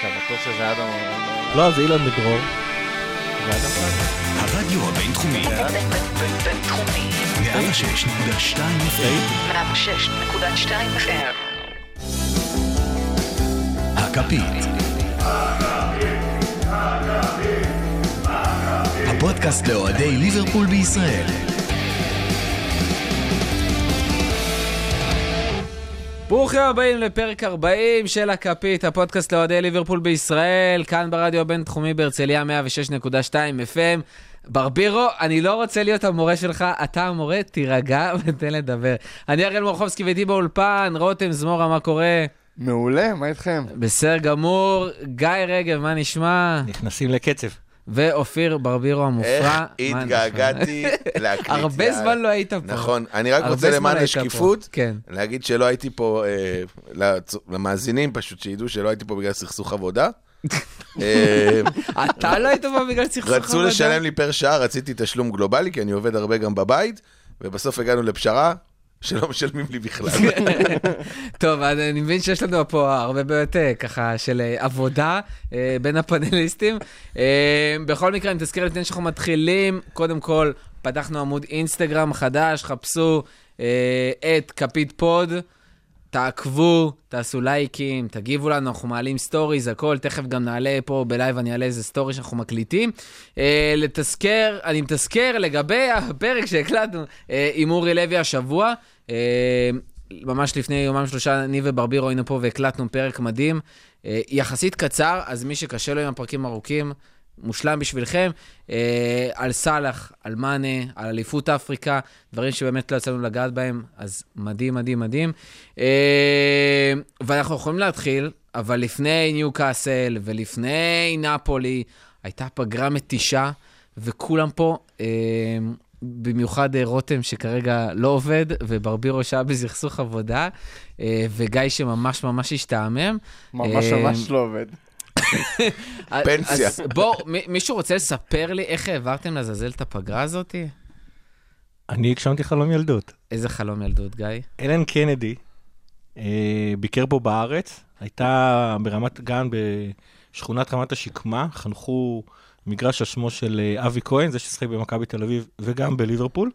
אתה בטוח שזה אדם. לא, זה אילן בדרור. הרדיו הבינתחומי, בינתחומי. 106.2 FM, 106.2 FM. הכפית. הפודקאסט לאוהדי ליברפול בישראל. ברוכים הבאים לפרק 40 של הכפית, הפודקאסט לאוהדי ליברפול בישראל, כאן ברדיו הבינתחומי בהרצליה 106.2 FM. ברבירו, אני לא רוצה להיות המורה שלך, אתה המורה, תירגע ותן לדבר. אני אראל מורחובסקי ואיתי באולפן, רותם זמורה, מה קורה? מעולה, מה איתכם? בסדר גמור, גיא רגב, מה נשמע? נכנסים לקצב. ואופיר ברבירו המופרע. איך התגעגעתי להקליט. הרבה. זמן לא היית פה. נכון, אני רק רוצה למען. השקיפות, כן. להגיד שלא הייתי פה, אה, למאזינים פשוט, שידעו שלא הייתי פה בגלל סכסוך עבודה. אה, אתה לא היית פה בגלל סכסוך עבודה? רצו לשלם לי פר שעה, רציתי תשלום גלובלי, כי אני עובד הרבה גם בבית, ובסוף הגענו לפשרה שלא משלמים לי בכלל. טוב, אז אני מבין שיש לנו פה הרבה בעיות אה, ככה של אה, עבודה אה, בין הפאנליסטים. בכל מקרה, אני תזכיר לפני שאנחנו מתחילים, קודם כל, פתחנו עמוד אינסטגרם חדש, חפשו את כפית פוד. תעקבו, תעשו לייקים, תגיבו לנו, אנחנו מעלים סטוריז, הכל, תכף גם נעלה פה בלייב, אני אעלה איזה סטורי שאנחנו מקליטים. אה, לתזכר, אני מתזכר לגבי הפרק שהקלטנו אה, עם אורי לוי השבוע. אה, ממש לפני יומיים שלושה, אני וברבירו היינו פה והקלטנו פרק מדהים. אה, יחסית קצר, אז מי שקשה לו עם הפרקים ארוכים, מושלם בשבילכם. אה, על סאלח, על מאנה, על אליפות אפריקה, דברים שבאמת לא יצאנו לגעת בהם, אז מדהים, מדהים, מדהים. אה, ואנחנו יכולים להתחיל, אבל לפני ניו קאסל ולפני נפולי, הייתה פגרה מתישה, וכולם פה, אה, במיוחד אה, רותם שכרגע לא עובד, וברבירו שהיה בסכסוך עבודה, אה, וגיא שממש ממש השתעמם. ממש אה, ממש לא עובד. פנסיה. אז בואו, מי- מישהו רוצה לספר לי איך העברתם לעזאזל את הפגרה הזאת? אני הגשמתי חלום ילדות. איזה חלום ילדות, גיא? אלן קנדי אה, ביקר פה בארץ, הייתה ברמת גן בשכונת רמת השקמה, חנכו מגרש על שמו של אה, אבי כהן, זה ששיחק במכבי תל אביב וגם בליברפול.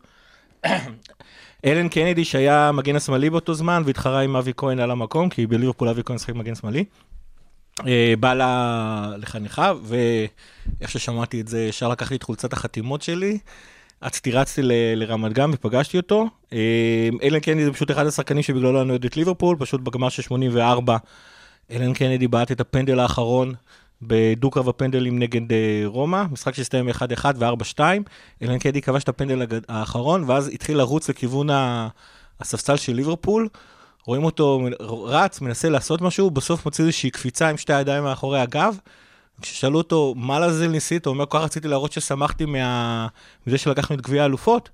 אלן קנדי שהיה מגן השמאלי באותו זמן והתחרה עם אבי כהן על המקום, כי בליברפול אבי כהן שיחק מגן שמאלי. אה, בא לה- לחניכה, ואיך ששמעתי את זה, ישר לקחתי את חולצת החתימות שלי. רצתי רצתי לרמת גן ופגשתי אותו. אה, אלן קנדי זה פשוט אחד השחקנים שבגללו אני אוהד את ליברפול, פשוט בגמר של 84, אלן קנדי בעט את הפנדל האחרון בדו-קרב הפנדלים נגד אה, רומא, משחק שהסתיים 1-1 ו-4-2. אלן קנדי כבש את הפנדל האחרון, ואז התחיל לרוץ לכיוון הספסל של ליברפול. רואים אותו רץ, מנסה לעשות משהו, בסוף מוציא איזושהי קפיצה עם שתי הידיים מאחורי הגב. כששאלו אותו, מה לזה ניסית? הוא אומר, כל כך רציתי להראות ששמחתי מה... מזה שלקחנו את גביע האלופות,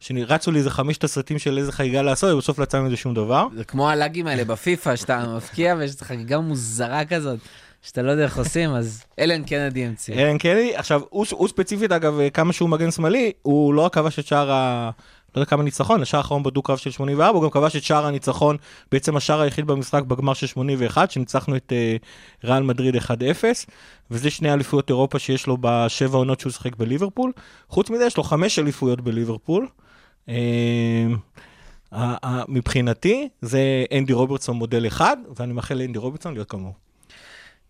שרצו לי איזה חמש תסריטים של איזה חגיגה לעשות, ובסוף לא יצא מזה שום דבר. זה כמו הלאגים האלה בפיפא, שאתה מפקיע ויש חגיגה מוזרה כזאת, שאתה לא יודע איך עושים, אז אלן קנדי המציא. אלן קלי, עכשיו, הוא, הוא ספציפית, אגב, כמה שהוא מגן שמאלי, הוא לא רק כבש את שער. לא יודע כמה ניצחון, השער האחרון בדו-קרב של 84, הוא גם כבש את שער הניצחון, בעצם השער היחיד במשחק בגמר של 81, שניצחנו את uh, ריאל מדריד 1-0, וזה שני אליפויות אירופה שיש לו בשבע עונות שהוא שיחק בליברפול. חוץ מזה, יש לו חמש אליפויות בליברפול. Uh, ה- מבחינתי, זה אנדי רוברטסון מודל אחד, ואני מאחל לאנדי רוברטסון להיות כמוהו.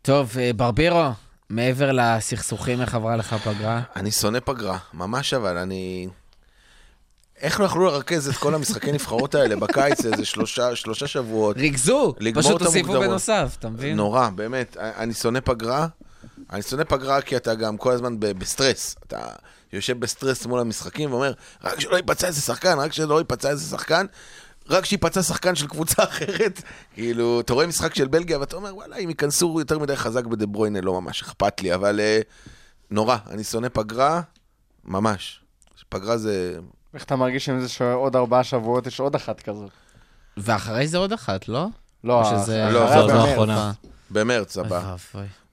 טוב, אה, ברבירו, מעבר לסכסוכים, איך עברה לך הפגרה? אני שונא פגרה, ממש אבל, אני... איך לא יכלו לרכז את כל המשחקי נבחרות האלה בקיץ איזה שלושה, שלושה שבועות? ריכזו, פשוט המוקדמות. בנוסף, אתה מבין? נורא, באמת. אני שונא פגרה. אני שונא פגרה כי אתה גם כל הזמן בסטרס. אתה יושב בסטרס מול המשחקים ואומר, רק שלא ייפצע איזה שחקן, רק שלא ייפצע איזה שחקן, רק שיפצע שחקן של קבוצה אחרת. כאילו, אתה רואה משחק של בלגיה ואתה אומר, וואלה, אם ייכנסו יותר מדי חזק בדה ברויינה, לא ממש אכפת לי, אבל אה, נורא, אני שונא פגרה, ממש. פגרה זה... איך אתה מרגיש עם זה שעוד ארבעה שבועות יש עוד אחת כזאת? ואחרי זה עוד אחת, לא? לא, שזה... אחרי לא, במרץ. האחרונה. במרץ הבא.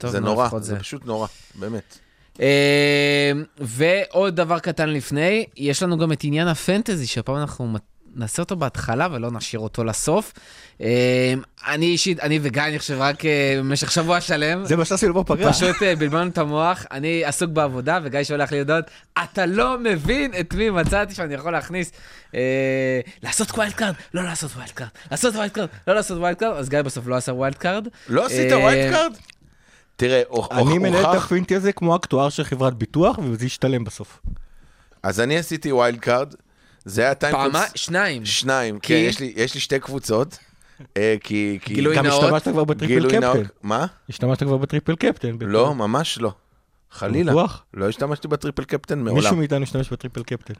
זה נו, נורא, זה פשוט נורא, באמת. אה, ועוד דבר קטן לפני, יש לנו גם את עניין הפנטזי, שהפעם אנחנו נעשה אותו בהתחלה ולא נשאיר אותו לסוף. אה, אני אישית, אני וגיא, אני חושב, רק אה, במשך שבוע שלם. זה מה שעשינו בפגרה. פשוט אה, בלבלנו את המוח, אני עסוק בעבודה, וגיא שולח לי הודעות, אתה לא מבין את מי מצאתי שאני יכול להכניס. לעשות wild card, לא לעשות wild card, לעשות wild card, לא לעשות wild card, אז גיא בסוף לא עשה wild card. לא עשית wild card? תראה, הוכ- אני מנהל את הוכח- ה fantasy הזה כמו אקטואר של חברת ביטוח, וזה ישתלם בסוף. אז אני עשיתי wild card, זה היה טיים פעמה, קונס... שניים. שניים, כי? כן, יש לי- יש לי שתי קבוצות. אה, כי... כי- גילוי גם נאות. השתמשת כבר ב triple גילוי נאות. captain. מה? השתמשת כבר ב triple captain. לא, ממש לא. חלילה. בטוח? לא השתמשתי ב triple captain מעולם. מישהו מאיתנו השתמש ב triple captain.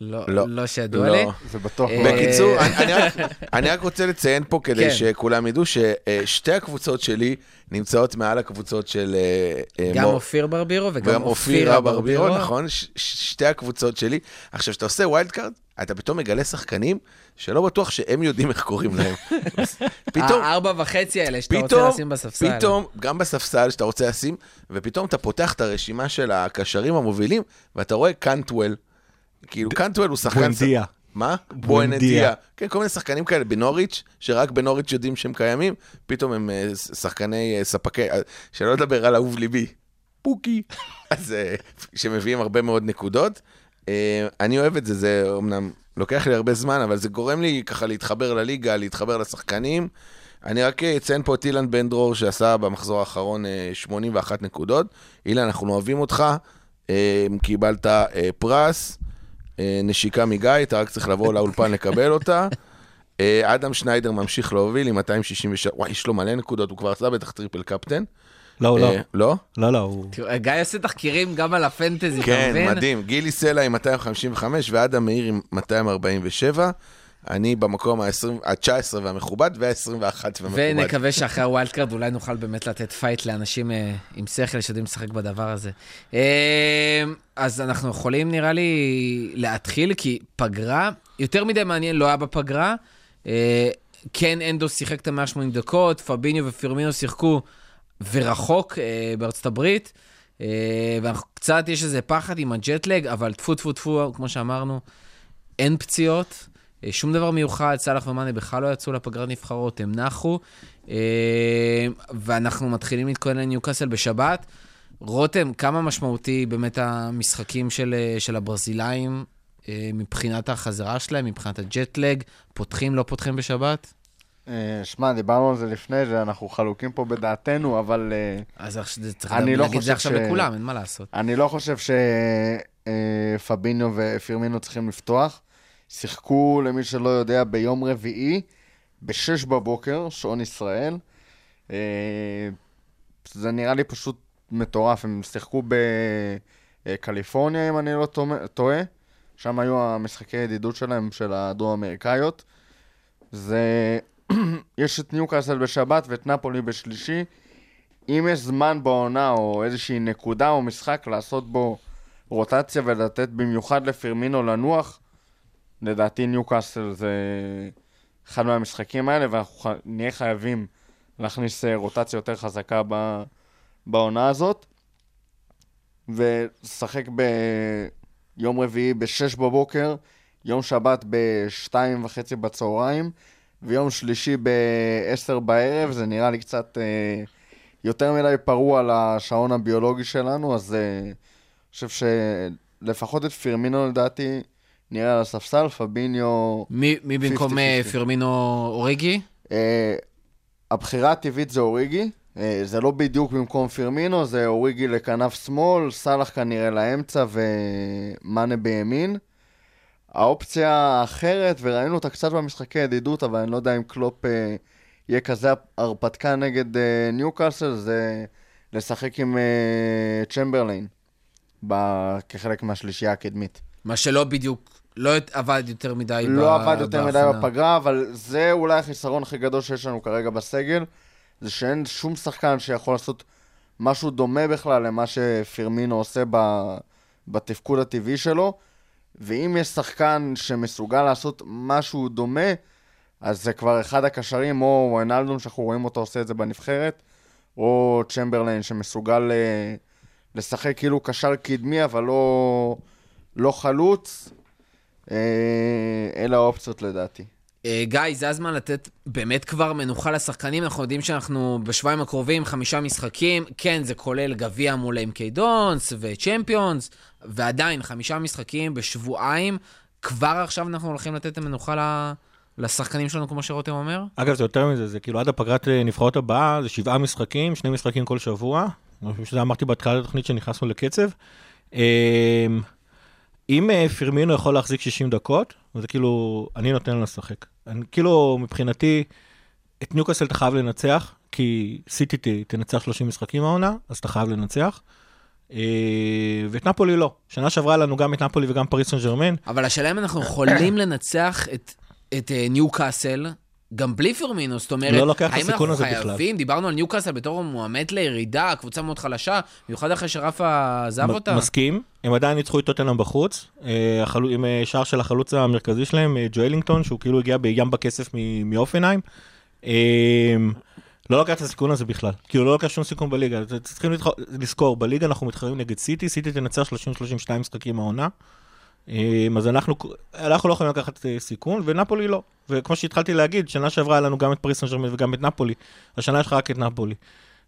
לא, לא. לא שידוע לא. לי. זה בטוח אה, לא... בקיצור, אני- אני רק- אני רק רוצה לציין פה כדי כן. שכולם ידעו ששתי הקבוצות שלי נמצאות מעל הקבוצות של... אה, אה, גם מור- אופיר ברבירו וגם וגם אופירה ברבירו, נכון? ש- שתי הקבוצות שלי. עכשיו, כשאתה עושה wild card, אתה פתאום מגלה שחקנים שלא בטוח שהם יודעים איך קוראים להם. פתאום, הארבע וחצי האלה שאתה רוצה לשים בספסל. פתאום, גם בספסל שאתה רוצה לשים, ופתאום אתה פותח את הרשימה של הקשרים המובילים, ואתה רואה קאנטוול. כאילו, קאנטוול הוא שחקן... בואנדיה. מה? בואנדיה. כן, כל מיני שחקנים כאלה בנוריץ', שרק בנוריץ' יודעים שהם קיימים, פתאום הם אה, שחקני אה, ספקי, אה, שלא לדבר על אהוב ליבי, פוקי. אז שמביאים הרבה מאוד נקודות. אני אוהב את זה, זה אמנם לוקח לי הרבה זמן, אבל זה גורם לי ככה להתחבר לליגה, להתחבר לשחקנים. אני רק אציין פה את אילן בן דרור, שעשה במחזור האחרון אה, 81 נקודות. אילן, אנחנו אוהבים אותך, קיבלת פרס. אה, נשיקה מגיא, אתה רק צריך לבוא לאולפן לקבל אותה. אה, אדם שניידר ממשיך להוביל עם 266, וואי, יש לו מלא נקודות, הוא כבר עשה בטח triple captain. לא, לא. אה, לא? לא, לא, הוא... תראו, גיא עושה תחקירים גם על ה fantasy, אתה כן, מבין? מדהים. גילי סלע עם 255 ואדם מאיר עם 247. אני במקום ה-19 והמכובד וה-21 והמכובד. ונקווה שאחרי הווילד קארד אולי נוכל באמת לתת פייט לאנשים אה, עם שכל שיודעים לשחק בדבר הזה. אה, אז אנחנו יכולים נראה לי להתחיל, כי פגרה, יותר מדי מעניין לא היה בפגרה. כן, אנדו שיחק את ה-180 דקות, פביניו ופירמינו שיחקו ורחוק בארצות הברית. אה, וקצת יש איזה פחד עם הג'טלג, אבל טפו טפו טפו, כמו שאמרנו, אין פציעות, שום דבר מיוחד, סאלח ומאנה בכלל לא יצאו לפגרת נבחרות, הם נחו, אה, ואנחנו מתחילים להתכונן לניוקאסל בשבת. רותם, כמה משמעותי באמת המשחקים של, אה, של הברזילאים אה, מבחינת החזרה שלהם, מבחינת הג'טלג, פותחים, לא פותחים בשבת? אה, שמע, דיברנו על זה לפני, שאנחנו חלוקים פה בדעתנו, אבל אה, אז זה צריך לא להגיד את זה עכשיו ש- לכולם, אין מה לעשות. אני לא חושב שפביניו ופירמינו צריכים לפתוח. שיחקו, למי שלא יודע, ביום רביעי, ב-6 בבוקר, שעון ישראל. אה, זה נראה לי פשוט מטורף. הם שיחקו בקליפורניה, אם אני לא טועה-. שם היו המשחקי ידידות שלהם, של הדרום-אמריקאיות. זה... יש את ניוקאסל בשבת ואת נפולי בשלישי. אם יש זמן בעונה או איזושהי נקודה או משחק לעשות בו רוטציה ולתת במיוחד לפירמינו לנוח, לדעתי ניוקאסל זה אחד מהמשחקים האלה, ואנחנו נהיה חייבים להכניס אה, רוטציה יותר חזקה ב... בעונה הזאת. ולשחק ביום רביעי ב-6 בבוקר, יום שבת ב-2 וחצי בצהריים, ויום שלישי ב-10 בערב, זה נראה לי קצת אה, יותר מדי פרוע לשעון הביולוגי שלנו, אז אה, אני חושב שלפחות את פירמינו לדעתי נראה על הספסל, פביניו... מי, מי במקום 50-50. אה, פירמינו אוריגי? אה, הבחירה הטבעית זה אוריגי, אה, זה לא בדיוק במקום פירמינו, זה אוריגי לכנף שמאל, סאלח כנראה לאמצע ומאנה בימין. האופציה האחרת, וראינו אותה קצת במשחקי ידידות, אבל אני לא יודע אם קלופ אה, יהיה כזה הרפתקן נגד אה, ניוקאסל, זה לשחק עם אה, צ'מברליין, ב- כחלק מהשלישייה הקדמית. מה שלא בדיוק, לא עבד יותר מדי ב- לא עבד יותר מדי בהכנה. בפגרה, אבל זה אולי החיסרון הכי גדול שיש לנו כרגע בסגל, זה שאין שום שחקן שיכול לעשות משהו דומה בכלל למה שפירמינו עושה ב... בתפקוד הטבעי שלו, ואם יש שחקן שמסוגל לעשות משהו דומה, אז זה כבר אחד הקשרים, או ריינלדון שאנחנו רואים אותו עושה את זה בנבחרת, או צ'מברליין שמסוגל אה, לשחק כאילו קשר קדמי, אבל לא, לא חלוץ. אה, אלה האופציות לדעתי. אה, גיא, זה הזמן לתת באמת כבר מנוחה לשחקנים. אנחנו יודעים שאנחנו בשבועיים הקרובים, חמישה משחקים. כן, זה כולל גביע מול MK דונס וצ'מפיונס, ועדיין, חמישה משחקים בשבועיים. כבר עכשיו אנחנו הולכים לתת את המנוחה ל... לשחקנים שלנו, כמו שרותם אומר? אגב, זה יותר מזה, זה כאילו עד הפגרת אה, נבחרות הבאה, זה שבעה משחקים, שני משחקים כל שבוע. אני חושב שזה אמרתי בהתחלת התוכנית שנכנסנו לקצב. אם אה, פירמינו יכול להחזיק 60 דקות, זה כאילו, אני נותן לו לשחק. כאילו, מבחינתי, את ניוקאסל אתה חייב לנצח, כי סיטי תנצח 30 משחקים העונה, אז אתה חייב לנצח. אה, ואת נפולי לא. שנה שעברה לנו גם את נפולי וגם פריס סן ג'רמן. אבל השאלה אם אנחנו יכולים לנצח את, את אה, ניו קאסל. גם בלי פרמינו, זאת אומרת, לא לוקח האם אנחנו הזה בכלל. חייבים, דיברנו על ניו קאסל בתור מועמד לירידה, קבוצה מאוד חלשה, במיוחד אחרי שרפה עזב אותה. מסכים, הם עדיין ניצחו את טוטנאם בחוץ, אה, החלו- עם אה, שער של החלוץ המרכזי שלהם, אה, ג'ואלינגטון, שהוא כאילו הגיע בים בכסף מאופנהיים. לא לוקח את הסיכון הזה בכלל, כאילו לא לוקח שום סיכון בליגה, צריכים לזכור, בליגה אנחנו מתחרים נגד סיטי, סיטי תנצח 30-32 משחקים העונה. אה, אז אנחנו, אנחנו לא יכולים לקחת אה, סיכון, ונפולי לא. וכמו שהתחלתי להגיד, שנה שעברה היה לנו גם את פריס סן ג'רמן וגם את נפולי, השנה יש לך רק את נפולי.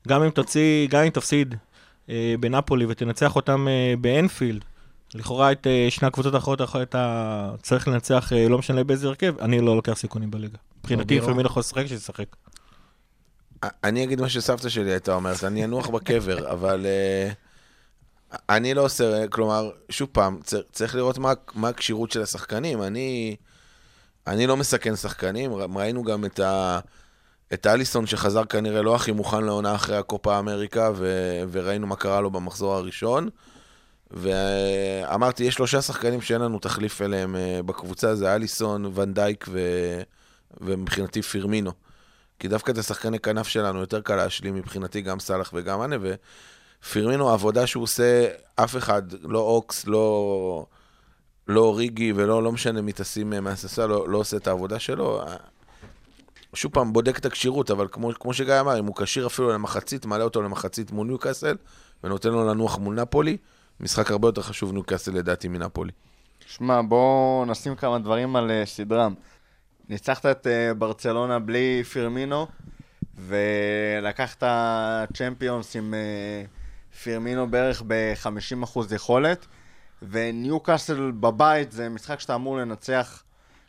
גם אם תוציא, גם אם תפסיד אה, בנפולי ותנצח אותם אה, באנפילד, לכאורה את אה, שני הקבוצות האחרות האחרות אתה צריך לנצח, אה, לא משנה באיזה הרכב, אני לא לוקח סיכונים בליגה. מבחינתי, בירו? לפעמים יכול לשחק, שישחק. אני אגיד מה שסבתא שלי הייתה אומרת, אני אנוח בקבר, אבל אה, אני לא עושה, כלומר, שוב פעם, צר- צריך לראות מה, מה הכשירות של השחקנים. אני, אני לא מסכן שחקנים, ראינו גם את, ה, את אליסון שחזר כנראה לא הכי מוכן לעונה אחרי הקופה אמריקה, ו, וראינו מה קרה לו במחזור הראשון. ואמרתי, יש שלושה שחקנים שאין לנו תחליף אליהם אה, בקבוצה, זה אליסון, ונדייק ו... ומבחינתי פירמינו. כי דווקא את השחקני כנף שלנו יותר קל להשלים מבחינתי, גם סאלח וגם מאנה, ופירמינו, העבודה שהוא עושה, אף אחד, לא אוקס, לא, לא ריגי ולא לא משנה מי תשים מהספסל, לא, לא עושה את העבודה שלו. שוב פעם, בודק את הכשירות, אבל כמו, כמו שגיא אמר, אם הוא כשיר אפילו למחצית, מעלה אותו למחצית מול ניוקאסל, ונותן לו לנוח מול נפולי, משחק הרבה יותר חשוב ניוקאסל לדעתי מנפולי. שמע, בואו נשים כמה דברים על אה, סדרם. ניצחת את אה, ברצלונה בלי פירמינו, ולקחת צ'מפיונס עם אה, פירמינו בערך ב-50% יכולת, וניוקאסל בבית זה משחק שאתה אמור לנצח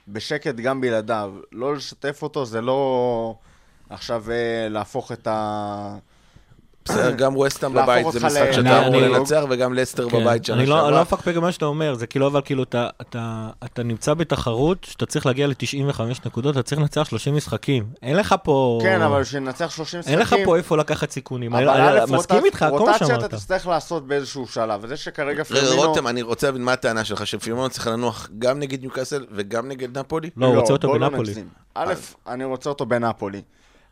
בשקט גם בלעדיו. לא לשתף אותו זה לא עכשיו אה, להפוך את ה... בסדר, גם ווסטהאם בבית זה משחק ל- שאתה אמור אני- לנצח, וגם לסטר כן. בבית שנה לא- אני לא שעברה. מפקפק במה שאתה אומר, זה כאילו, אבל כאילו, אתה- נמצא בתחרות שאתה צריך להגיע ל-95 נקודות, אתה צריך לנצח 30 משחקים. אין לך פה... כן, אבל בשביל לנצח 30 משחקים... אין לך פה איפה לקחת סיכונים. אבל אני- א', אני מסכים איתך, כל מה רוטציה שאמרת. אתה תצטרך לעשות באיזשהו שלב, וזה שכרגע רגע, פירמינו... רותם, אני רוצה להבין מה הטענה שלך, שפירמינו צריך לנוח גם נגד ניוקאסל וגם נגד נפולי? לא, הוא רוצה אותו לא בנפולי. א', אני רוצה אותו בנפולי.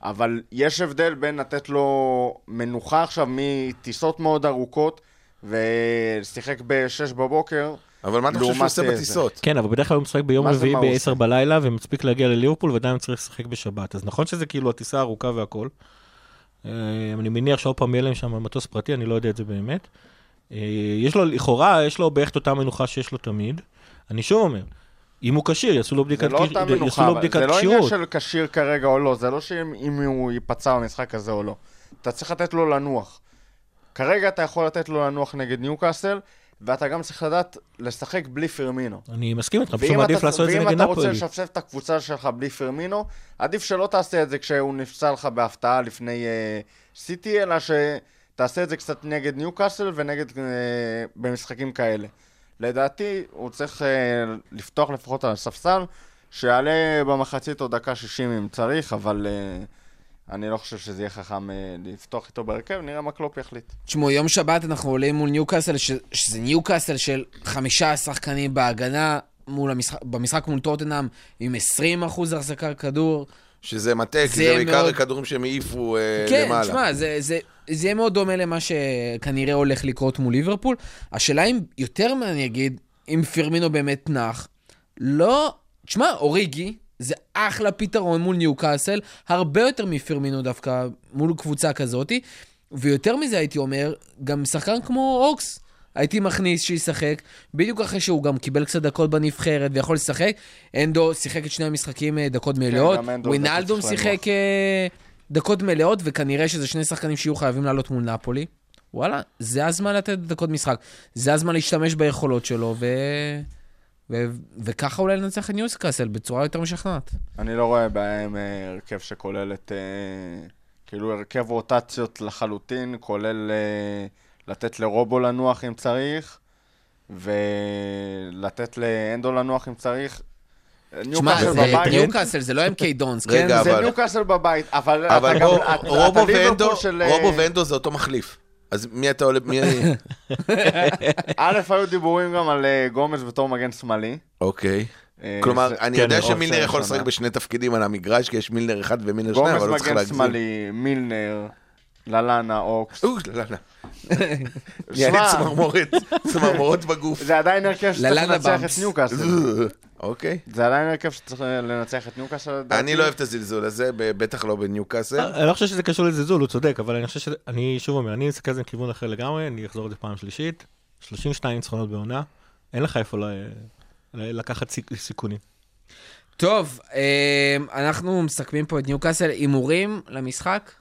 אבל יש הבדל בין לתת לו מנוחה עכשיו מטיסות מאוד ארוכות ושיחק ב-6 בבוקר. אבל מה אתה חושב שהוא עושה זה. בטיסות? כן, אבל בדרך כלל הוא משחק ביום רביעי מה הוא ב-10 עושה? בלילה, ומספיק להגיע לליברפול, ועדיין צריך לשחק בשבת. אז נכון שזה כאילו הטיסה ארוכה והכל. אה, אני מניח שעוד פעם יהיה להם שם מטוס פרטי, אני לא יודע את זה באמת. אה, יש לו, לכאורה, יש לו בערך את אותה מנוחה שיש לו תמיד. אני שוב אומר, אם הוא כשיר, יעשו לו זה בדיקת לא קש- אותה יעשו מנוחה, אבל זה לא עניין כשירות. של כשיר כרגע או לא, זה לא שאם אם הוא ייפצע במשחק הזה או לא. אתה צריך לתת לו לנוח. כרגע אתה יכול לתת לו לנוח נגד ניוקאסל, ואתה גם צריך לדעת לשחק בלי פירמינו. אני מסכים איתך, פשוט ואם מעדיף לעשות את זה ואם נגד אתה רוצה נפולי. לשפשף את הקבוצה שלך בלי פרמינו, עדיף שלא תעשה את זה כשהוא נפצע לך בהפתעה לפני uh, סיטי, אלא שתעשה את זה קצת נגד ניוקאסל ונגד uh, במשחקים כאלה. לדעתי, הוא צריך uh, לפתוח לפחות על הספסל, שיעלה במחצית עוד דקה 60 אם צריך, אבל uh, אני לא חושב שזה יהיה חכם uh, לפתוח איתו בהרכב, נראה מה קלופ יחליט. תשמעו, יום שבת אנחנו עולים מול ניוקאסל, ש... שזה ניוקאסל של חמישה שחקנים בהגנה, מול המשחק, במשחק מול טוטנאם עם 20 אחוז החזקה כדור. שזה מטה, כי זה בעיקר מאוד- הכדורים שהם העיפו אה, כן, למעלה. תשמע, זה, זה, זה יהיה מאוד דומה למה שכנראה הולך לקרות מול ליברפול. השאלה אם, יותר מה אני אגיד, אם פירמינו באמת נח, לא... תשמע, אוריגי זה אחלה פתרון מול ניוקאסל, הרבה יותר מפירמינו דווקא מול קבוצה כזאתי, ויותר מזה הייתי אומר, גם שחקן כמו אוקס. הייתי מכניס שישחק, בדיוק אחרי שהוא גם קיבל קצת דקות בנבחרת ויכול לשחק. אנדו שיחק את שני המשחקים אה, דקות מלאות, גם אנדו ווינאלדום צריך שיחק אה, דקות מלאות, וכנראה שזה שני שחקנים שיהיו חייבים לעלות מול נפולי. וואלה, זה הזמן לתת דקות משחק. זה הזמן להשתמש ביכולות שלו, ו... ו... וככה אולי לנצח את ניוסקאסל בצורה יותר משכנעת. אני לא רואה בעיה עם אה, הרכב שכולל את... כאילו הרכב רוטציות לחלוטין, כולל לתת לרובו לנוח אם צריך, ולתת לאנדו לנוח אם צריך. ניוקאסל זה בבית, ניוקאסל, זה לא MK דונס, כן? רגע, זה אבל- ניוקאסל בבית, אבל אבל אתה גם... רובו ואנדו, של, אה, רובו ואנדו זה אותו מחליף. אז מי אתה עולה, מי אני? א', היו דיבורים גם על אה, גומז בתור מגן שמאלי. אוקיי. אה, כלומר, אני כן, יודע שמילנר יכול. לשחק בשני תפקידים על המגרש, כי יש מילנר אחד ומילנר שניים, גומז אבל לא צריך מגן להגזים. שמאלי, מילנר, ללאנה, אוקס. נהיה לי צמרמורת, צמרמורות בגוף. זה עדיין הרכב שצריך לנצח. את ניוקאסל. אוקיי. זה עדיין הרכב שצריך לנצח את ניוקאסל. אני לא אוהב את הזלזול הזה, בטח לא בניוקאסל. אני לא חושב שזה קשור לזלזול, הוא צודק, אבל אני חושב ש... אני שוב אומר, אני מסתכל על זה מכיוון אחר לגמרי, אני אחזור על זה פעם שלישית. 32 ניצחונות בעונה, אין לך איפה לקחת סיכ- סיכונים. טוב, אה, אנחנו מסכמים פה את ניוקאסל. הימורים למשחק?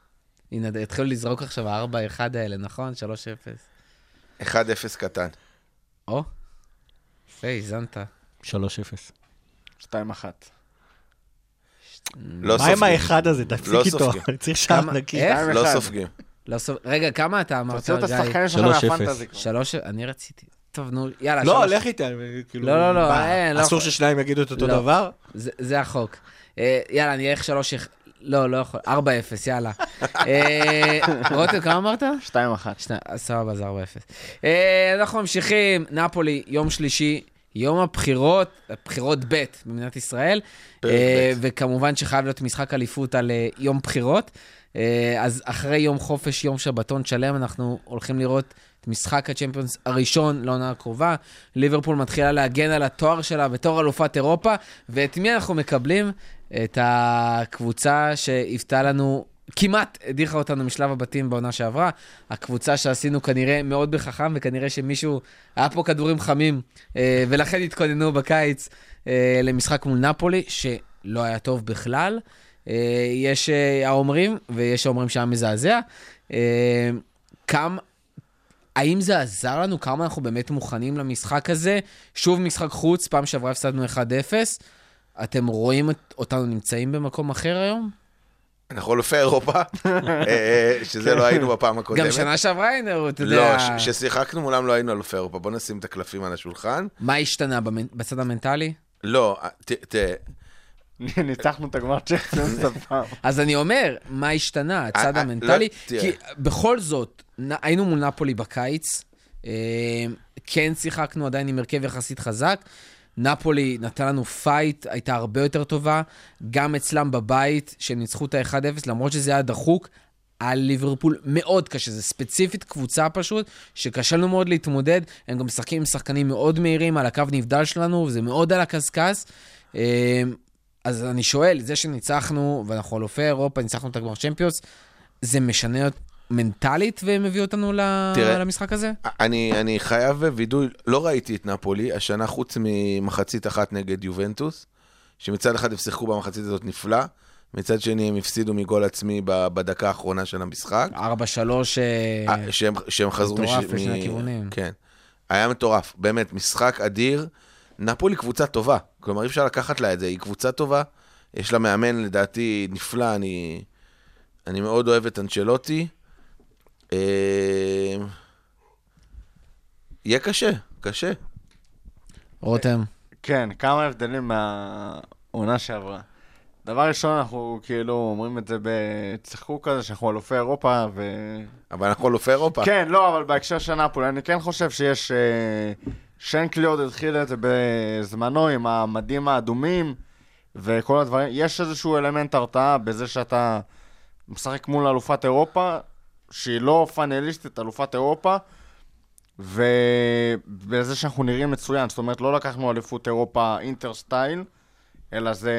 הנה, התחילו לזרוק עכשיו ה-4-1 האלה, נכון? 3-0. 1-0 קטן. או, יפה, האזנת. 3-0. 2-1. לא מה עם סופגים. האחד הזה? תפסיק לא איתו, סופגים. אני צריך שער? נקי. לא. סופגים. לא. רגע, כמה אתה אמרת, תוציאו את גיא? השחקנים שלך 3-0. מהפנטזי. שלוש... אני רציתי. טוב, נו, יאללה, לא, לך איתם, כאילו... לא, לא, לא, אין, לא אסור. ששניים יגידו את אותו. דבר? זה, זה החוק. אה, יאללה, אני אלך שלוש... לא, לא יכול. 4-0, יאללה. אה, רותם, כמה אמרת? 2-1. שני, אז סבבה, זה 4-0. אה, אנחנו ממשיכים, נפולי, יום שלישי, יום הבחירות, בחירות ב' במדינת ישראל. אה. וכמובן שחייב להיות משחק אליפות על יום בחירות. אז אחרי יום חופש, יום שבתון שלם, אנחנו הולכים לראות את משחק הצ'מפיונס הראשון לעונה הקרובה. ליברפול מתחילה להגן על התואר שלה בתור אלופת אירופה, ואת מי אנחנו מקבלים? את הקבוצה שהיוותה לנו, כמעט הדיחה אותנו משלב הבתים בעונה שעברה. הקבוצה שעשינו כנראה מאוד בחכם, וכנראה שמישהו, היה פה כדורים חמים, אה, ולכן התכוננו בקיץ אה, למשחק מול נפולי, שלא היה טוב בכלל. אה, יש האומרים, ויש האומרים שהיה מזעזע. כמה... האם זה עזר לנו? כמה אנחנו באמת מוכנים למשחק הזה? שוב משחק חוץ, פעם שעברה הפסדנו 1-0. אתם רואים את, אותנו נמצאים במקום אחר היום? אנחנו אלופי אירופה, אה, שזה לא היינו בפעם הקודמת. גם שנה שעברה היינו, אתה לא, יודע... ש- כששיחקנו מולם לא היינו אלופי אירופה. בוא נשים את הקלפים על השולחן. מה השתנה בצד המנטלי? לא, אה, ת- תראה, ניצחנו את הגמר צ'מפיונס הפעם. אז אני אומר, מה השתנה, הצד אה, המנטלי? לא. כי בכל זאת, היינו מול נפולי בקיץ, אה, כן שיחקנו עדיין עם הרכב יחסית חזק. נפולי נתן לנו פייט, הייתה הרבה יותר טובה. גם אצלם בבית, שהם ניצחו את ה-1-0, למרות שזה היה דחוק, על ליברפול מאוד קשה. זה ספציפית קבוצה פשוט, שקשה לנו מאוד להתמודד. הם גם משחקים עם שחקנים מאוד מהירים על הקו נבדל שלנו, וזה מאוד על הקשקש. אה, אז אני שואל, זה שניצחנו, ואנחנו אלופי אירופה, ניצחנו את הגמר צ'מפיונס, זה משנה מנטלית ומביא אותנו ל- תראה, למשחק הזה? אני, אני חייב וידוי, לא ראיתי את נפולי השנה חוץ ממחצית אחת נגד יובנטוס, שמצד אחד הם שיחקו במחצית הזאת נפלא, מצד שני הם הפסידו מגול עצמי בדקה האחרונה של המשחק. 4-3, אה, שהם, שהם חזרו מטורף לשני הכיוונים. כן. היה מטורף, באמת, משחק אדיר. נפולי קבוצה טובה, כלומר אי אפשר לקחת לה את זה, היא קבוצה טובה, יש לה מאמן לדעתי נפלא, אני, אני מאוד אוהב את אנצ'לוטי. אה, יהיה קשה, קשה. רותם. כן, כמה הבדלים מהעונה שעברה. דבר ראשון, אנחנו כאילו אומרים את זה בצחקוק כזה, שאנחנו אלופי אירופה, ו... אבל אנחנו אלופי אירופה. כן, לא, אבל בהקשר של נפולי, אני כן חושב שיש... אה, שנקלי עוד התחיל את זה בזמנו עם המדים האדומים וכל הדברים. יש איזשהו אלמנט הרתעה בזה שאתה משחק מול אלופת אירופה, שהיא לא פאנליסטית, אלופת אירופה, ובזה שאנחנו נראים מצוין. זאת אומרת, לא לקחנו אליפות אירופה אינטר סטייל, אלא זה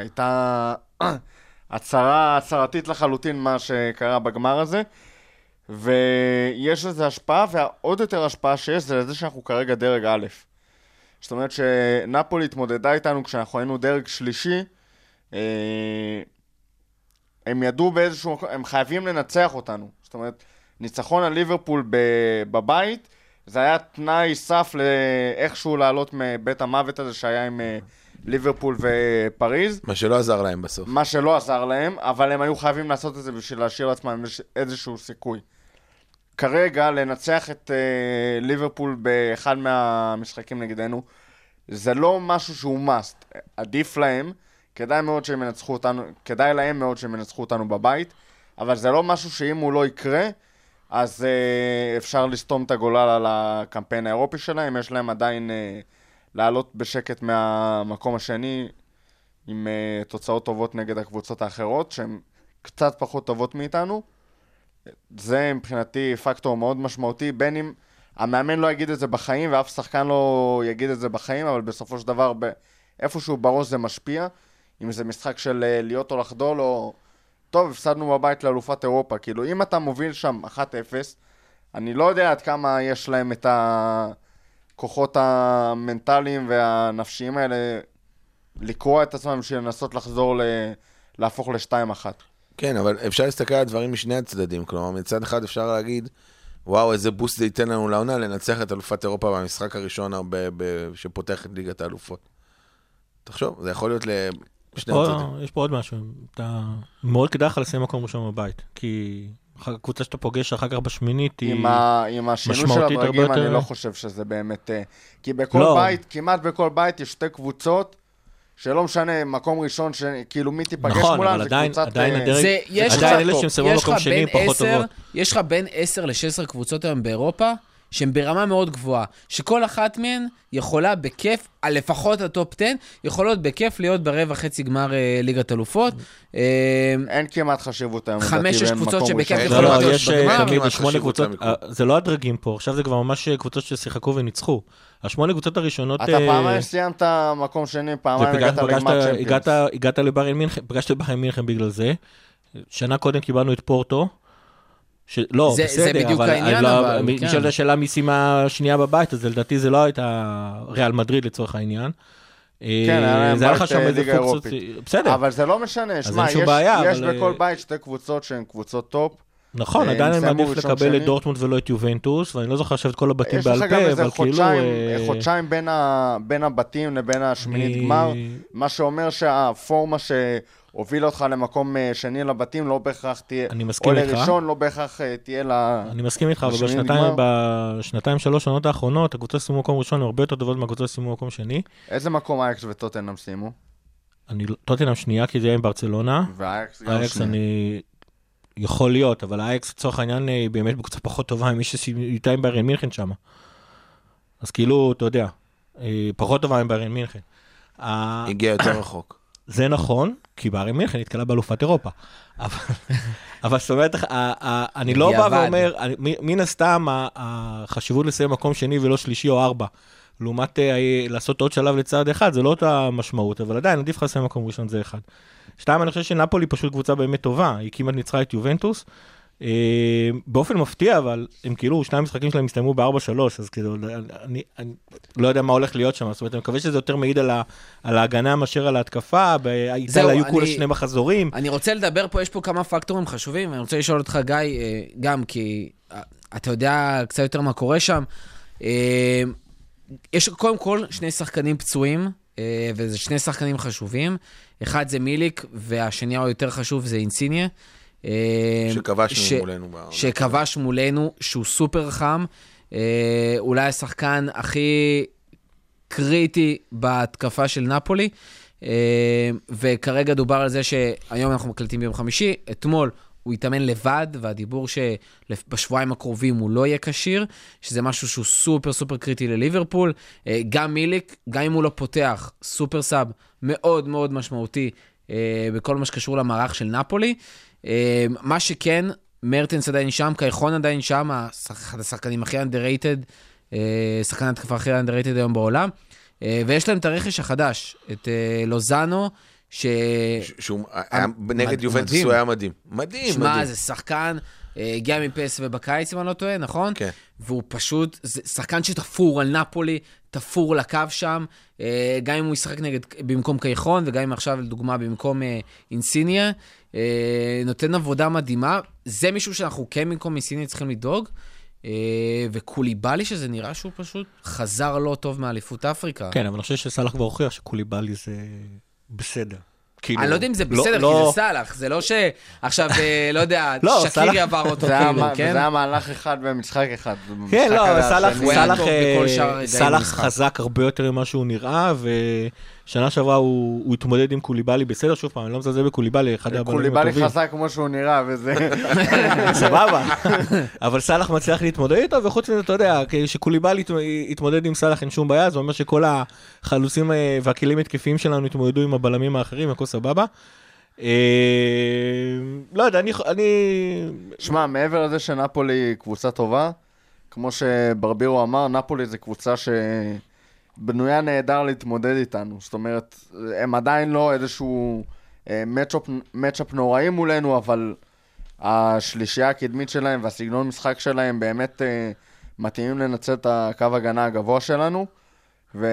הייתה הצהרה הצהרתית לחלוטין מה שקרה בגמר הזה. ויש לזה השפעה, והעוד יותר השפעה שיש זה לזה שאנחנו כרגע דרג א'. זאת אומרת שנפולי התמודדה איתנו כשאנחנו היינו דרג שלישי, אה, הם ידעו באיזשהו מקום, הם חייבים לנצח אותנו. זאת אומרת, ניצחון על ליברפול בבית, זה היה תנאי סף לאיכשהו לעלות מבית המוות הזה שהיה עם אה, ליברפול ופריז. מה שלא עזר להם בסוף. מה שלא עזר להם, אבל הם היו חייבים לעשות את זה בשביל להשאיר לעצמם איז- איזשהו סיכוי. כרגע, לנצח את uh, ליברפול באחד מהמשחקים נגדנו, זה לא משהו שהוא must. עדיף להם, כדאי מאוד שהם ינצחו אותנו, כדאי להם מאוד שהם ינצחו אותנו בבית, אבל זה לא משהו שאם הוא לא יקרה, אז uh, אפשר לסתום את הגולל על הקמפיין האירופי שלהם, יש להם עדיין uh, לעלות בשקט מהמקום השני עם uh, תוצאות טובות נגד הקבוצות האחרות, שהן קצת פחות טובות מאיתנו. זה מבחינתי פקטור מאוד משמעותי, בין אם המאמן לא יגיד את זה בחיים ואף שחקן לא יגיד את זה בחיים, אבל בסופו של דבר ב- איפשהו בראש זה משפיע. אם זה משחק של אה, להיות או לחדול או... טוב, הפסדנו בבית לאלופת אירופה. כאילו, אם אתה מוביל שם 1-0, אני לא יודע עד כמה יש להם את הכוחות המנטליים והנפשיים האלה לקרוע את עצמם בשביל לנסות לחזור ל... להפוך ל-2-1. כן, אבל אפשר להסתכל על הדברים משני הצדדים. כלומר, מצד אחד אפשר להגיד, וואו, איזה בוסט זה ייתן לנו לעונה לנצח את אלופת אירופה במשחק הראשון ב- ב- שפותח את ליגת האלופות. תחשוב, זה יכול להיות פה-. יש פה עוד משהו, אתה... מאוד כדאי לך לסיים מקום ראשון בבית, כי הקבוצה שאתה פוגש אחר כך בשמינית היא... ה, עם השינוי של משמעותית הרבה אני לא חושב שזה באמת... אה, כי בכל לא. בית, כמעט בכל בית, יש שתי קבוצות, שלא משנה, מקום ראשון, ש... כאילו מי תיפגש נכון, מולם, אבל זה עדיין- קבוצת... עדיין אה, הדרג- זה, יש עדיין אלה שהם סיימו לך שני פחות טובות. יש לך בין 10 ל-16 קבוצות היום באירופה, שהן ברמה מאוד גבוהה, שכל אחת מהן יכולה בכיף, על לפחות הטופ 10, יכולות בכיף להיות ברבע חצי גמר אה, ליגת אלופות. אה, אין כמעט חשיבות היום, חמש, שש קבוצות שבכיף. לא, יכולות לא, להיות יש אה, בגמר. תמיד כמעט שמונה קבוצות. אה, זה לא הדרגים פה, עכשיו זה כבר ממש קבוצות ששיחקו וניצחו. השמונה קבוצות הראשונות... אתה אה, פעמיים סיימת מקום שני, פעמיים הגעת לגמר צ'מפיונס. הגעת לביירן מינכן, פגשת את ביירן מינכן בגלל זה. שנה קודם קיבלנו את פורטו. ש... לא, זה- זה בסדר, בדיוק אבל, העניין, לא, אבל, כן. נשאלת השאלה מי סיימה שנייה בבית, אז לדעתי זה לא הייתה ריאל מדריד לצורך העניין. כן, להם זה היה לך שם אה, איזה פוקסות. בסדר, אבל זה לא משנה, שמע, יש- בעיה, יש אבל, בכל אה, בית שתי קבוצות שהן קבוצות טופ. נכון, אה, עדיין אני מעדיף לקבל את שני. דורטמונד ולא את יובנטוס, ואני לא זוכר עכשיו את כל הבתים יש לך בעל גם פה, איזה אבל כאילו... חודשיים, אה, חודשיים בין, ה, בין הבתים לבין השמינית אני- גמר, מה שאומר שהפורמה שהובילה אותך למקום אה, שני לבתים לא בהכרח תהיה, אני מסכים או איתך. לראשון לא בהכרח אה, תהיה לה... אני מסכים איתך, אבל בשנתיים. בשנתיים שלוש שנות האחרונות, הקבוצות שסיימו מקום ראשון הן הרבה יותר טובות מהקבוצות שסיימו מקום שני. איזה מקום אייקס וטוטנאם סיימו? אני לא- טוטנאם שנייה, כי זה היה עם ברצלונה. ואייקס גם אייקס שנייה. אני... יכול להיות, אבל אייקס לצורך העניין אה, היא באמת בקבוצה פחות טובה ממי שאיתה עם ביירן מינכן שם. אז כאילו, אתה יודע, אה, פחות טובה מביירן מינכן. ה- הגיע יותר רחוק. זה נכון, כי ביירן מינכן נתקלה באלופת אירופה. אבל, זאת אומרת, ה- ה- אני לא בא. ואומר, מן הסתם החשיבות לסיים מקום שני ולא שלישי או ארבע, לעומת אה, לעשות עוד שלב לצעד אחד, זה לא אותה משמעות, אבל עדיין עדיף לך לסיים מקום ראשון, זה אחד. שתיים, אני חושב שנפולי פשוט קבוצה באמת טובה, היא כמעט ניצחה את יובנטוס. אה, באופן מפתיע, אבל הם כאילו, שני המשחקים שלהם הסתיימו ב-4-3, אז כאילו, אני, אני לא יודע מה הולך להיות שם, זאת אומרת, אני מקווה שזה יותר מעיד על, ה, על ההגנה מאשר על ההתקפה, באיטליה זהו, היו כולה אני- שני מחזורים. אני רוצה לדבר פה, יש פה כמה פקטורים חשובים, ואני רוצה לשאול אותך, גיא, אה, גם כי אה, אתה יודע קצת יותר מה קורה שם. יש קודם כל שני שחקנים פצועים, וזה שני שחקנים חשובים. אחד זה מיליק, והשני היותר חשוב זה אינסיניה. אה, שכבשנו ש- מולנו. שכבש מולנו, שהוא סופר חם. אה, אולי השחקן הכי קריטי בהתקפה של נפולי. אה, וכרגע דובר על זה שהיום אנחנו מקליטים ביום חמישי, אתמול הוא התאמן לבד, והדיבור שבשבועיים הקרובים הוא לא יהיה כשיר, שזה משהו שהוא סופר סופר קריטי לליברפול. אה, גם מיליק, גם אם הוא לא פותח, סופר סאב מאוד מאוד משמעותי בכל מה שקשור למערך של נפולי. אה, מה שכן, מרטנס עדיין שם, קאייחון עדיין שם, אחד השחקנים הכי underrated, אה, שחקן התקפה הכי underrated היום בעולם. אה, ויש להם את הרכש החדש, את אה, לוזאנו, ש... שהוא היה נגד יובנטוס. הוא היה מדהים. מדהים, שמע, מדהים. זה שחקן הגיע מפס ובקיץ, אם אני לא טועה, נכון? כן. והוא פשוט, זה שחקן שתפור על נפולי, תפור לקו שם, אה, גם אם הוא ישחק נגד, במקום קייחון, וגם אם עכשיו, לדוגמה, במקום אה, אינסיניה, אה, נותן עבודה מדהימה. זה מישהו שאנחנו כן במקום אינסיניה צריכים לדאוג. אה, וקוליבאלי, שזה נראה שהוא פשוט חזר לא טוב מאליפות אפריקה. כן, אבל אני חושב שסאלח כבר הוכיח שקוליבאלי זה בסדר. כאילו, אני לא יודע אם זה לא- בסדר, כי לא- זה סאלח, זה לא שעכשיו, אה, לא יודע, לא, שקירי עבר אותו זה היה כאילו, כן? וזה היה מהלך אחד במשחק אחד. כן, לא, סאלח, אה. חזק הרבה יותר ממה שהוא נראה, ושנה שעברה הוא הוא התמודד עם קוליבאלי בסדר, שוב פעם, אני לא מזלזל בקוליבאלי, אחד קוליבאלי הטובים. חזק כמו שהוא נראה, וזה... סבבה, אבל סאלח מצליח להתמודד איתו, וחוץ מזה, אתה יודע, כשקוליבאלי יתמודד עם סאלח אין שום בעיה, זה אומר שכל החלוצים אה, והכלים התקפיים שלנו התמודדו עם הבלמים האחרים, הכל סבבה. אה, לא יודע, אני... אני... שמע, מעבר לזה שנפולי קבוצה טובה, כמו שברבירו אמר, נפולי זה קבוצה שבנויה נהדר להתמודד איתנו. זאת אומרת, הם עדיין לא איזשהו אה, מצ'אפ- מצ'אפ נוראי מולנו, אבל השלישייה הקדמית שלהם והסגנון משחק שלהם באמת אה, מתאימים לנצל את הקו הגנה הגבוה שלנו. ו...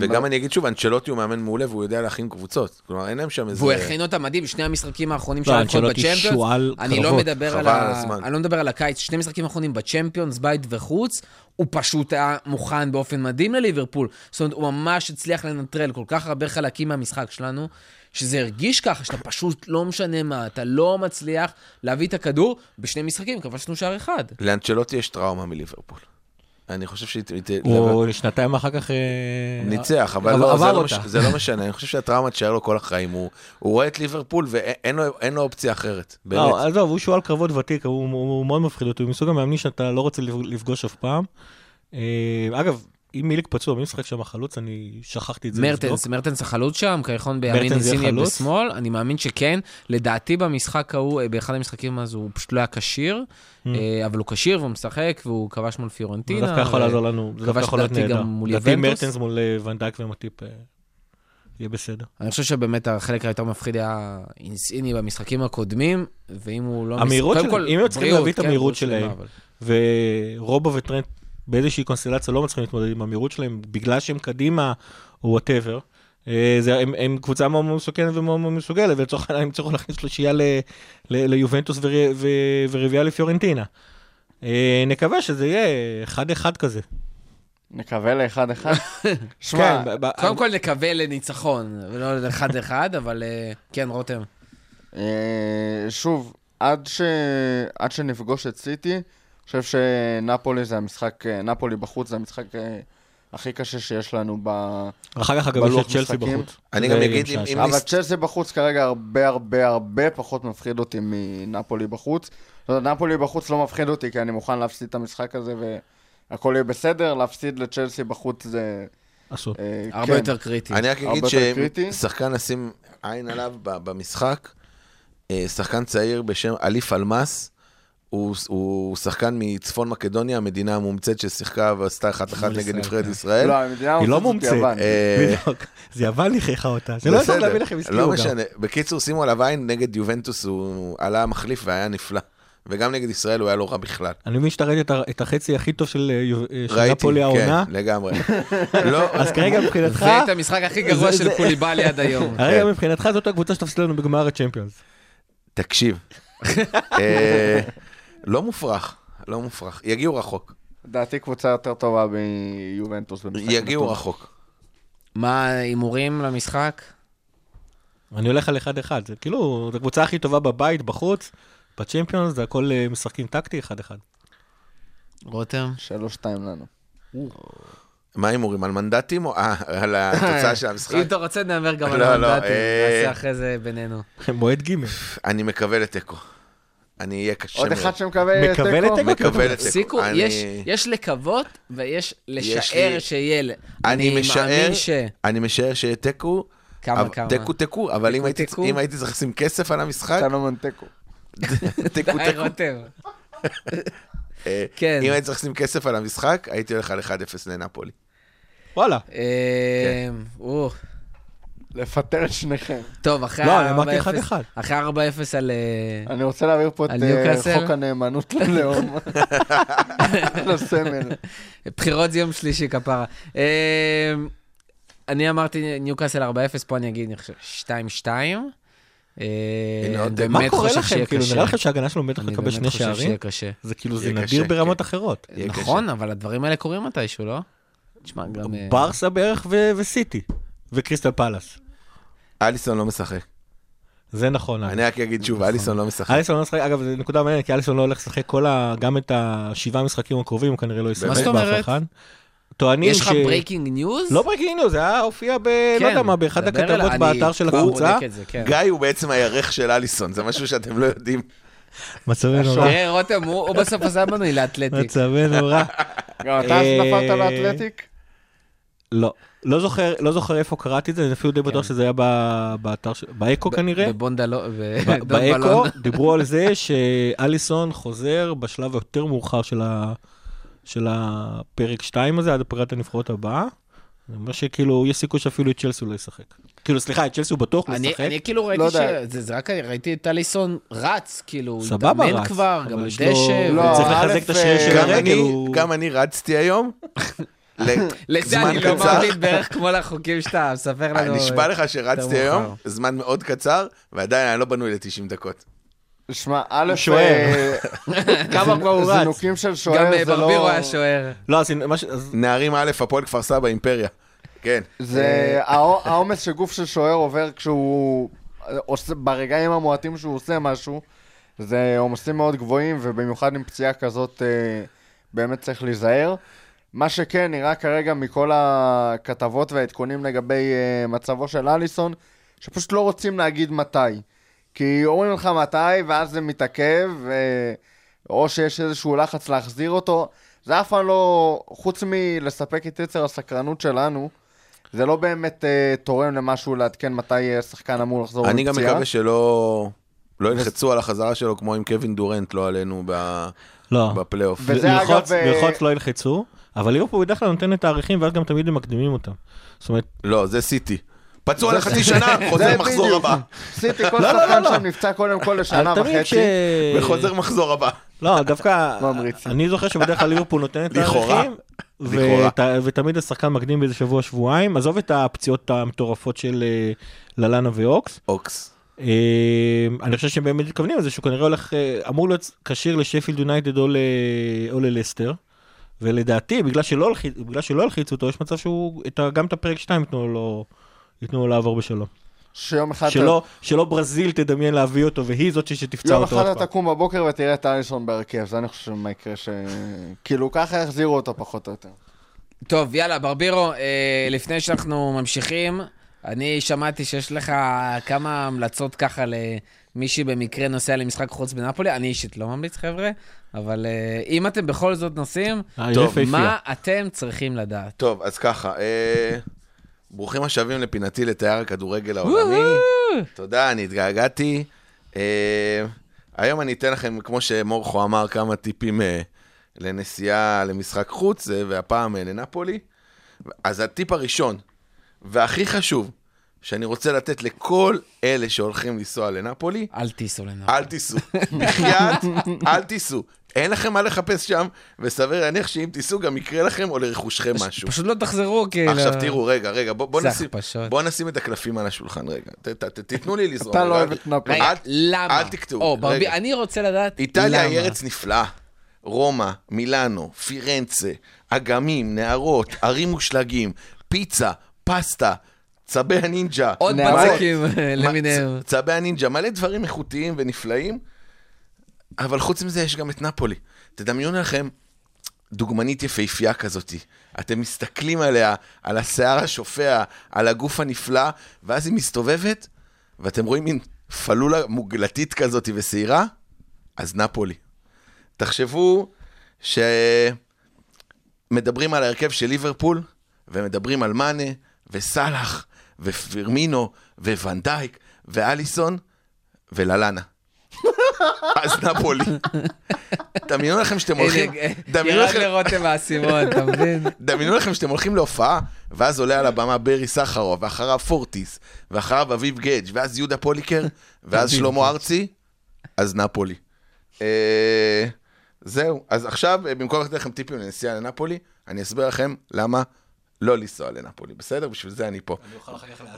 וגם אני אגיד שוב, אנצ'לוטי הוא מאמן מעולה והוא יודע להכין קבוצות. כלומר, אין להם שם איזה... והוא הכין אותה מדהים, שני המשחקים האחרונים לא, של האליפות בצ'מפיונס. אני לא. מדבר על ה... אני לא מדבר על הקיץ, שני משחקים האחרונים בצ'מפיונס, בית וחוץ, הוא פשוט היה מוכן באופן מדהים לליברפול. זאת אומרת, הוא ממש הצליח לנטרל כל כך הרבה חלקים מהמשחק שלנו, שזה הרגיש ככה, שאתה פשוט לא משנה מה, אתה לא מצליח להביא את הכדור בשני משחקים, כבשנו שער אחד. לאנצ'לוטי יש טראומה מליברפול. אני חושב שהיא... הוא שנתיים אחר כך... אה, ניצח, אבל לא, זה לא. מש... זה לא משנה, אני חושב שהטראומה תשאר לו כל החיים. הוא, הוא רואה את ליברפול ואין לו, לו אופציה אחרת. באמת. לא, עזוב, הוא שועל קרבות ותיק, הוא, הוא, הוא מאוד מפחיד אותי, הוא מסוג המאמנים שאתה לא רוצה לפ- לפגוש אף פעם. אה, אגב, אם מיליק פצוע, מי משחק שם חלוץ? אני שכחתי את זה. מרטנס, מרטנס החלוץ שם, קרחון בימין, חלוץ? בשמאל, אני מאמין שכן. לדעתי במשחק ההוא, אה, באחד המשחקים אז הוא פשוט לא היה כשיר, אה, אבל הוא כשיר והוא משחק והוא כבש מול זה פיורנטינה. דווקא יכול לעזור לנו, זה דווקא יכול להיות נהדר. גם לדעתי יובנטוס. מרטנס מול אה, ונדייק ומטיפ יהיה בסדר. אני חושב שבאמת החלק היותר מפחיד היה אינסיני במשחקים הקודמים, ואם הוא לא... המהירות שלהם, אם הם צריכים להביא את כן, המהירות שלמה, שלהם. ורובו וטרנט באיזושהי קונסטלציה לא מצליחים להתמודד עם המהירות שלהם, בגלל שהם קדימה או whatever. הם, הם קבוצה מאוד מאוד מסוכנת ומאוד מאוד מסוגלת, ולצורך העניין הם צריכו להכניס שלישייה ל- ל- ליובנטוס ורביעייה לפיורנטינה. אה, נקווה שזה יהיה אחד-אחד כזה. נקווה לאחד אחד. כן, שמע, ב- קודם כל נקווה לניצחון, ולא לאחד-אחד, אבל אה, כן, רותם. אה, שוב, עד, ש... עד שנפגוש את סיטי, חושב שנפולי זה המשחק, אה, נפולי בחוץ זה המשחק אה, הכי קשה שיש לנו ב... אחר כך אגב יש בלוח את צ'לסי. בחוץ. אני גם אגיד, אם- אבל צ'לסי בחוץ כרגע הרבה הרבה הרבה פחות מפחיד אותי מנפולי בחוץ. זאת אומרת, נפולי בחוץ לא מפחיד אותי, כי אני מוכן להפסיד את המשחק הזה והכל יהיה בסדר. להפסיד לצ'לסי בחוץ זה... אסור. אה, הרבה כן. יותר קריטי. אני רק אגיד. ששחקן לשים עין עליו ב- במשחק, שחקן צעיר בשם אליף אלמאס, הוא, הוא שחקן מצפון מקדוניה, המדינה המומצאת ששיחקה ועשתה אחת אחת נגד ישראל, נבחרת כן. ישראל. לא, המדינה היא לא מומצאת. אה. זה יוון לכריכה אותה. זה לא בסדר, להביא לכם לא הסכימו גם. משנה. בקיצור, שימו עליו עין, נגד יובנטוס הוא עלה מחליף והיה נפלא. וגם נגד ישראל הוא היה לא רע בכלל. אני מבין שאתה ראית את החצי הכי טוב של אה, אה, ראיתי, נפולי העונה. כן, לגמרי. לא, אז כרגע מבחינתך, זה את המשחק הכי גרוע של קוליבאלי עד היום. הרגע מבחינתך זאת הקבוצה שתפסיד לנו בגמר הצ'מפיונס. תקשיב. לא מופרך, לא מופרך. יגיעו רחוק. לדעתי קבוצה יותר טובה מיובנטוס. יגיעו. רחוק. מה ההימורים למשחק? אני הולך על 1-1, זה כאילו, זו הקבוצה הכי טובה בבית, בחוץ, בצ'מפיונס, זה הכל אה, משחקים טקטי 1-1. רותם? שלוש שתיים לנו. מה ההימורים? על מנדטים או אה, על התוצאה של המשחק? אם אתה רוצה, נאמר גם על לא, לא, המנדטים, אה, נעשה אחרי זה בינינו. מועד ג'. אני מקווה לתיקו. אני אהיה קשה עוד. אחד שמקווה מקווה תיקו? לתיקו? מקווה לתיקו. תפסיקו, יש- יש לקוות ויש לשער שיהיה. אני משער. אני משער שיהיה תיקו. כמה, אבל- כמה? תיקו תיקו, אבל אם תיקו, הייתי- תיקו? צריך לשים כסף על המשחק, סלומון תיקו. תיקו תיקו. אה, כן. אם הייתי צריך לשים כסף על המשחק, הייתי הולך על 1-0 לנפולי. וואלה. לפטר את שניכם. טוב, אחרי לא, אני אמרתי 4-0 1-1. אחרי 4-0 על... אה, אני רוצה להעביר פה את על אה? חוק הנאמנות ללאום. לסמל. בחירות זה יום שלישי, כפרה. אה, אני אמרתי ניוקאסל 4-0, פה אני אגיד, אני חושב, 2-2. אה, מה קורה לכם? כאילו. נראה לכם שההגנה שלו בטח אני לקבל באמת שני חושב שיהיה שערים? קשה. זה כאילו, זה נדיר ברמות כן. אחרות. נכון, אבל הדברים האלה קורים מתישהו, לא? תשמע, גם... ברסה בערך וסיטי. וקריסטל פלאס. אליסון לא משחק. זה נכון. אני רק אגיד שוב, אליסון לא משחק. אליסון לא משחק, אגב, זו נקודה מעניינת, כי אליסון לא הולך לשחק כל ה... גם את השבעה משחקים הקרובים, הוא כנראה לא ישחק מה זאת באף אומרת? אחד. טוענים יש ש... לך breaking news? לא breaking news, זה היה הופיע ב... לא יודע מה, באחד הכתבות באתר של הקבוצה. כן. גיא הוא בעצם הירך של אליסון, זה משהו שאתם לא יודעים. מצבנו רע. תראה, רותם, הוא בסוף עשה מנוי לאתלטיק. מצבנו רע. גם אתה אה, נפלת לאתלטיק? לא. לא זוכר, לא זוכר איפה קראתי את זה, אני אפילו די בטוח כן. שזה היה ב- באתר, של- באקו כנראה. בבונדלו... ב- בדון באקו. דיברו על זה שאליסון חוזר בשלב היותר מאוחר של, ה... של הפרק 2 הזה, עד פגרת הנבחרות הבאה. זה אומר שכאילו, יש סיכוי שאפילו את צ'לסי הוא לא ישחק. כאילו, סליחה, את צ'לסי הוא בטוח לא ישחק. אני כאילו ראיתי לא ש... יודע. זה, רק ראיתי את טליסון רץ, כאילו, הוא סבבה התאמן רץ, כבר, גם על דשא. לא, הוא צריך לחזק את השריר של גם הרגל, אני- הוא... גם אני רצתי היום. לזה זמן אני לא קצר. מאמין בערך כמו לחוקים שאתה מספר לנו. נשבע לך שרצתי היום. זמן מאוד קצר, ועדיין אני לא בנוי ל-90 דקות. שמע, א', שוער. אה, כמה כבר הוא רץ? זינוקים של גם שוער אה, זה לא... ברבירו היה שוער. לא, אז נערים א', הפועל כפר סבא, אימפריה. כן. זה העו- העומס שגוף של שוער עובר כשהוא... עושה, ברגעים המועטים שהוא עושה משהו, זה עומסים מאוד גבוהים, ובמיוחד עם פציעה כזאת, אה, באמת צריך להיזהר. מה שכן, נראה כרגע מכל הכתבות והעדכונים לגבי אה, מצבו של אליסון, שפשוט לא רוצים להגיד מתי. כי אומרים לך מתי, ואז זה מתעכב, אה, או שיש איזשהו לחץ להחזיר אותו. זה אף פעם לא, חוץ מלספק את יצר הסקרנות שלנו, זה לא באמת אה, תורם למשהו לעדכן מתי שחקן אמור לחזור אני גם. מקווה שלא לא ילחצו על החזרה שלו כמו עם קווין דורנט, לא עלינו ב- לא. בפלייאוף. וזה ללחוץ- אגב, ללחוץ לא ילחצו, אבל ליברפול בדרך כלל נותנת תאריכים, ואז גם תמיד הם מקדימים אותם. זאת אומרת, לא, זה סיטי. פצוע לחצי שנה, חוזר זה מחזור. הבא. סיטי, כל לא, לא, שחקן לא. שם נפצע קודם כל לשנה וחצי. וחוזר מחזור הבא. לא, דווקא. אני זוכר שבדרך כלל ליברפול נותנת. תאריכים, ותמיד השחקן מקדים באיזה שבוע, שבועיים. עזוב את הפציעות המטורפות של אה, ללאנה ואוקס. אוקס. אה, אני חושב שהם באמת מתכוונים לזה שהוא כנראה הולך, אה, אמור להיות כשיר לשפילד יונייטד או ללסטר. ולדעתי, בגלל שלא הלחיצ- בגלל שלא הלחיצו אותו, יש מצב שהוא, את גם את הפרק 2 ייתנו לו, ייתנו לו לעבור בשלום. שיום אחד... שלא, שלא ברזיל תדמיין להביא אותו, והיא זאת שתפצע יום אותו אחד עוד אתה פעם. תקום בבוקר ותראה את אליסון בהרכב, זה אני חושב מה יקרה ש... כאילו ככה יחזירו אותו פחות או יותר. טוב, יאללה, ברבירו, אה, לפני שאנחנו ממשיכים, אני שמעתי שיש לך כמה המלצות ככה למי שבמקרה נוסע למשחק חוץ בנפולי. אני אישית לא ממליץ, חבר'ה, אבל אה, אם אתם בכל זאת נוסעים, אה, טוב. מה אתם צריכים לדעת? טוב, אז ככה, אה, ברוכים השבים לפינתי לתייר הכדורגל העולמי. תודה, אני התגעגעתי. אה, היום אני אתן לכם, כמו שמורכו אמר, כמה טיפים אה, לנסיעה למשחק חוץ, אה, והפעם אה, לנפולי. אז הטיפ הראשון, והכי חשוב, שאני רוצה לתת לכל אלה שהולכים לנסוע לנפולי, אל תיסעו לנפולי. אל תיסעו. בחייאת, אל תיסעו. אין לכם מה לחפש שם, וסביר להניח שאם תיסעו גם יקרה לכם או לרכושכם משהו. פשוט לא תחזרו, כאילו. עכשיו תראו, רגע, רגע, בוא, בוא, נשים. בוא נשים את הקלפים על השולחן רגע. ת, ת, ת, תיתנו לי לזרום. אתה לא. אוהב את נפולי. למה? אל תקטעו. או, ברבי. אני רוצה לדעת איטליה למה. היא ארץ נפלאה. רומא, מילאנו, פירנצה, אגמים, נהרות, ערים מושלגים, פיצה, פסטה, צבי הנינג'ה. עוד. בצקים למיניהם. צ- צבי הנינג'ה, מלא דברים איכותיים ונפלאים, אבל חוץ מזה יש גם את נפולי. תדמיינו לכם דוגמנית יפהפייה כזאתי. אתם מסתכלים עליה, על השיער השופע, על הגוף הנפלא, ואז היא מסתובבת, ואתם רואים מין פלולה מוגלתית כזאת ושעירה, אז נפולי. תחשבו שמדברים על ההרכב של ליברפול, ומדברים על מאנה, וסאלח, ופירמינו, וונדייק, ואליסון, וללאנה. אז נפולי. דמיינו לכם שאתם הולכים, הנה, דמיינו ירד לכם, לרותם האסימון, אתה מבין? דמיינו לכם שאתם הולכים להופעה, ואז עולה על הבמה ברי סחרוב, ואחריו פורטיס, ואחריו אביב גדג', ואז יהודה פוליקר, ואז שלמה. ארצי, אז נפולי. אה, זהו, אז עכשיו, אה, במקום לתת לכם טיפים לנסיעה לנפולי, אני אסביר לכם למה לא לנסוע לנפולי, בסדר? בשביל זה אני פה.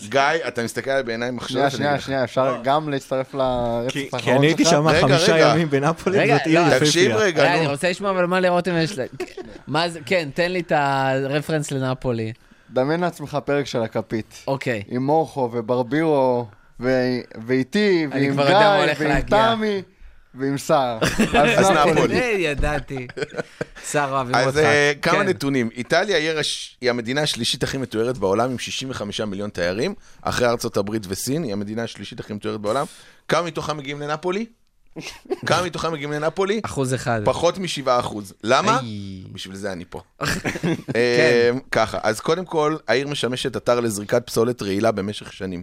גיא, אתה מסתכל עליי בעיניים עכשיו? שנייה, שנייה, שנייה, אפשר גם להצטרף כי לרצף כי האחרון אני הייתי שלך? שם רגע, חמישה רגע. ימים בנפולי, רגע, זאת עיר לא, יפהפייה. תקשיב רגע, רגע, נו. אני רוצה לשמוע אבל מה לרותם יש לה. מה זה, כן, תן לי את הרפרנס לנפולי. דמיין לעצמך פרק של הכפית. אוקיי. עם מורכו וברבירו, ו- ואיתי, אני ועם כבר יודע מה גיא, הולך ועם להגיע. תמי, ועם סער. אז נפולי. נפולי. אה, ידעתי. שר אוהבים אותך. אז אה, כמה כן. נתונים. איטליה היא המדינה השלישית הכי מתוארת בעולם עם 65 מיליון תיירים, אחרי ארצות הברית וסין, היא המדינה השלישית הכי מתוארת בעולם. כמה מתוכם מגיעים לנפולי? כמה מתוכם מגיעים לנפולי? אחוז אחד. פחות מ-7 אחוז. למה? בשביל זה אני פה. אה, ככה, אז קודם כל, העיר משמשת אתר לזריקת פסולת רעילה במשך שנים.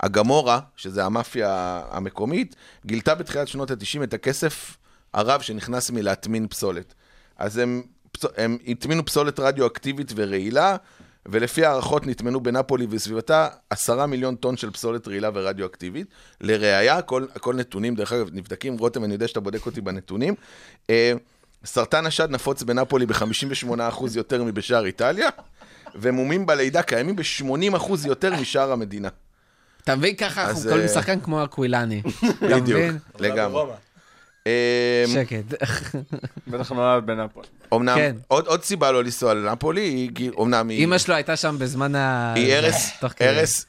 הגמורה, שזה המאפיה המקומית, גילתה בתחילת שנות ה-90 את הכסף הרב שנכנס מלהטמין פסולת. אז הם, הם הטמינו פסולת רדיואקטיבית ורעילה, ולפי הערכות נטמנו בנפולי וסביבתה עשרה מיליון טון של פסולת רעילה ורדיואקטיבית. לראיה, הכל, הכל נתונים, דרך אגב, נבדקים, רותם, אני יודע שאתה בודק אותי בנתונים. אה, סרטן השד נפוץ בנפולי ב-58% יותר מבשאר איטליה, ומומים בלידה קיימים ב-80% יותר משאר המדינה. אתה מבין ככה, אנחנו קוראים אה, שחקן כמו הקווילני. אתה בדיוק? לגמרי. אה, שקט. בטח נולד בנפולי. אומנם, כן. עוד, עוד סיבה לא לנסוע לנפולי, היא, אומנם היא... אמא שלו הייתה שם בזמן ה... היא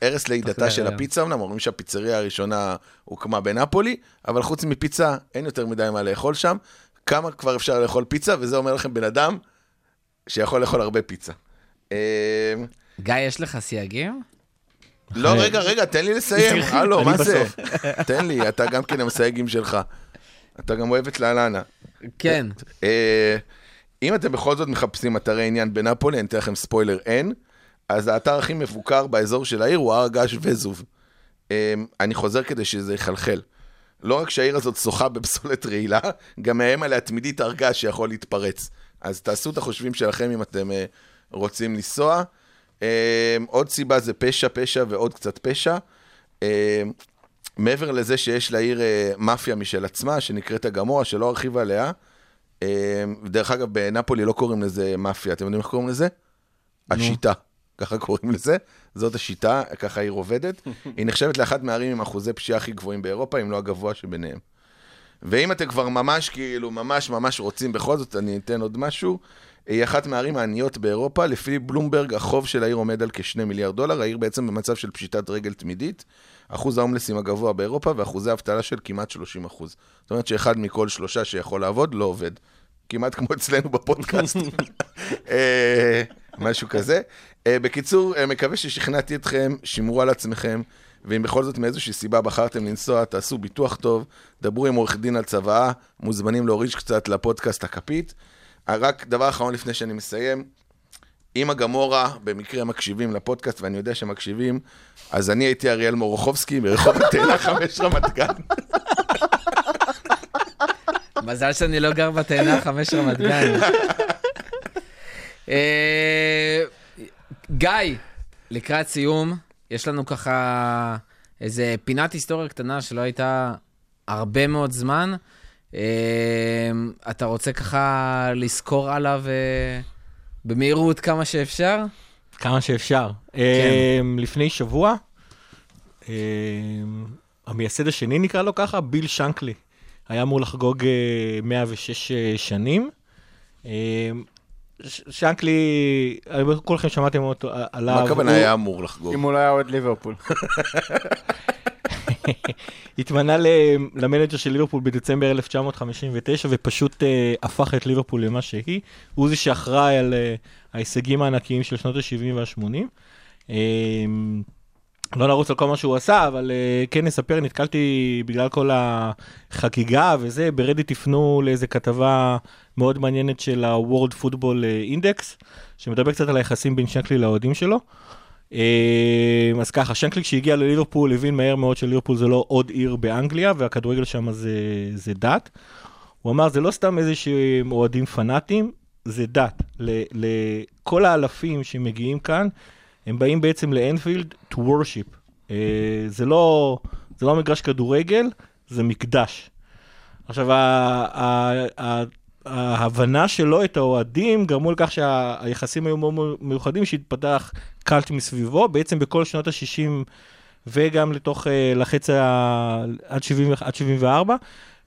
ערש, לידתה של היום. הפיצה, אמנם אומרים שהפיצריה הראשונה הוקמה בנפולי, אבל חוץ מפיצה אין יותר מדי מה לאכול שם. כמה כבר אפשר לאכול פיצה, וזה אומר לכם בן אדם שיכול לאכול הרבה פיצה. אה, גיא, יש לך סייגים? לא, רגע, רגע, תן לי לסיים. הלו, מה זה? תן לי, אתה גם כן המסייגים שלך. אתה גם אוהב את לאלנה. כן. אה, אם אתם בכל זאת מחפשים אתרי עניין בנפולי, אני אתן לכם ספוילר, אין. אז האתר הכי מבוקר באזור של העיר הוא הר הגעש וזוב. אה, אני חוזר כדי שזה יחלחל. לא רק שהעיר הזאת שוחה בפסולת רעילה, גם מאיים עליה תמידית הר געש שיכול להתפרץ. אז תעשו את החושבים שלכם אם אתם אה, רוצים לנסוע. אה, עוד סיבה זה פשע, פשע ועוד קצת פשע. אה, מעבר לזה שיש לעיר אה, מאפיה משל עצמה, שנקראת הגמורה, שלא ארחיב עליה. אה, דרך אגב, בנפולי לא קוראים לזה מאפיה, אתם יודעים איך קוראים לזה? השיטה. ככה קוראים לזה, זאת השיטה, ככה העיר עובדת. היא נחשבת לאחת מהערים עם אחוזי פשיעה הכי גבוהים באירופה, אם לא הגבוה שביניהם. ואם אתם כבר ממש כאילו, ממש ממש רוצים בכל זאת, אני אתן עוד משהו. היא אחת מהערים העניות באירופה, לפי בלומברג החוב של העיר עומד על כ-2 מיליארד דולר, העיר בעצם במצב של פשיטת רגל תמידית, אחוז ההומלסים הגבוה באירופה ואחוזי אבטלה של כמעט 30 אחוז. זאת אומרת שאחד מכל שלושה שיכול לעבוד לא עובד. כמעט כמו אצלנו בפודקאסט. אה, משהו כזה. אה, בקיצור, אה, מקווה ששכנעתי אתכם, שמרו על עצמכם, ואם בכל זאת מאיזושהי סיבה בחרתם לנסוע, תעשו ביטוח טוב, דברו עם עורך דין על צוואה, מוזמנים להוריד קצת לפודקאסט הכפית. אה, רק דבר אחרון לפני שאני מסיים, אם הגמורה במקרה מקשיבים לפודקאסט, ואני יודע שהם מקשיבים, אז אני הייתי אריאל מורוכובסקי ברחוב התאנה 5 רמת גן. מזל שאני לא גר בתאנה חמש רמת גן. אה, גיא, לקראת סיום, יש לנו ככה איזה פינת היסטוריה קטנה שלא הייתה הרבה מאוד זמן. אה, אתה רוצה ככה לסקור עליו אה, במהירות כמה שאפשר? כמה שאפשר. כן. אמ, לפני שבוע, אמ, המייסד השני נקרא לו ככה, ביל שנקלי, היה אמור לחגוג אה, 106 אה, שנים. אמ, ש- שנקלי, כולכם שמעתם אותו אה, עליו. מה הכוונה היה אמור לחגוג? אם הוא לא היה אוהד ליברפול. התמנה למנג'ר של ליברפול בדצמבר 1959, ופשוט אה, הפך את ליברפול למה שהיא. הוא זה שאחראי על אה, ההישגים הענקיים של שנות ה-70 וה-80. אה, לא נרוץ על כל מה שהוא עשה, אבל אה, כן נספר, נתקלתי בגלל כל החגיגה וזה, ברדיט הפנו לאיזה כתבה מאוד מעניינת של ה-World Football Index, שמדבר קצת על היחסים בין שנקלי לאוהדים שלו. אה, אז ככה, שנקלי כשהגיע לליברפול הבין מהר מאוד שליברפול זה לא עוד עיר באנגליה, והכדורגל שם זה, זה דת. הוא אמר, זה לא סתם איזה שהם אוהדים פנאטים, זה דת. לכל האלפים שמגיעים כאן, הם באים בעצם לאנפילד to worship. אה, זה לא, זה לא מגרש כדורגל, זה מקדש. עכשיו, ההבנה שלו את האוהדים גרמו לכך שהיחסים היו מאוד מיוחדים, שהתפתח קאלט מסביבו, בעצם בכל שנות ה-60 וגם לתוך, אה, לחץ ה... עד, 70, עד 74.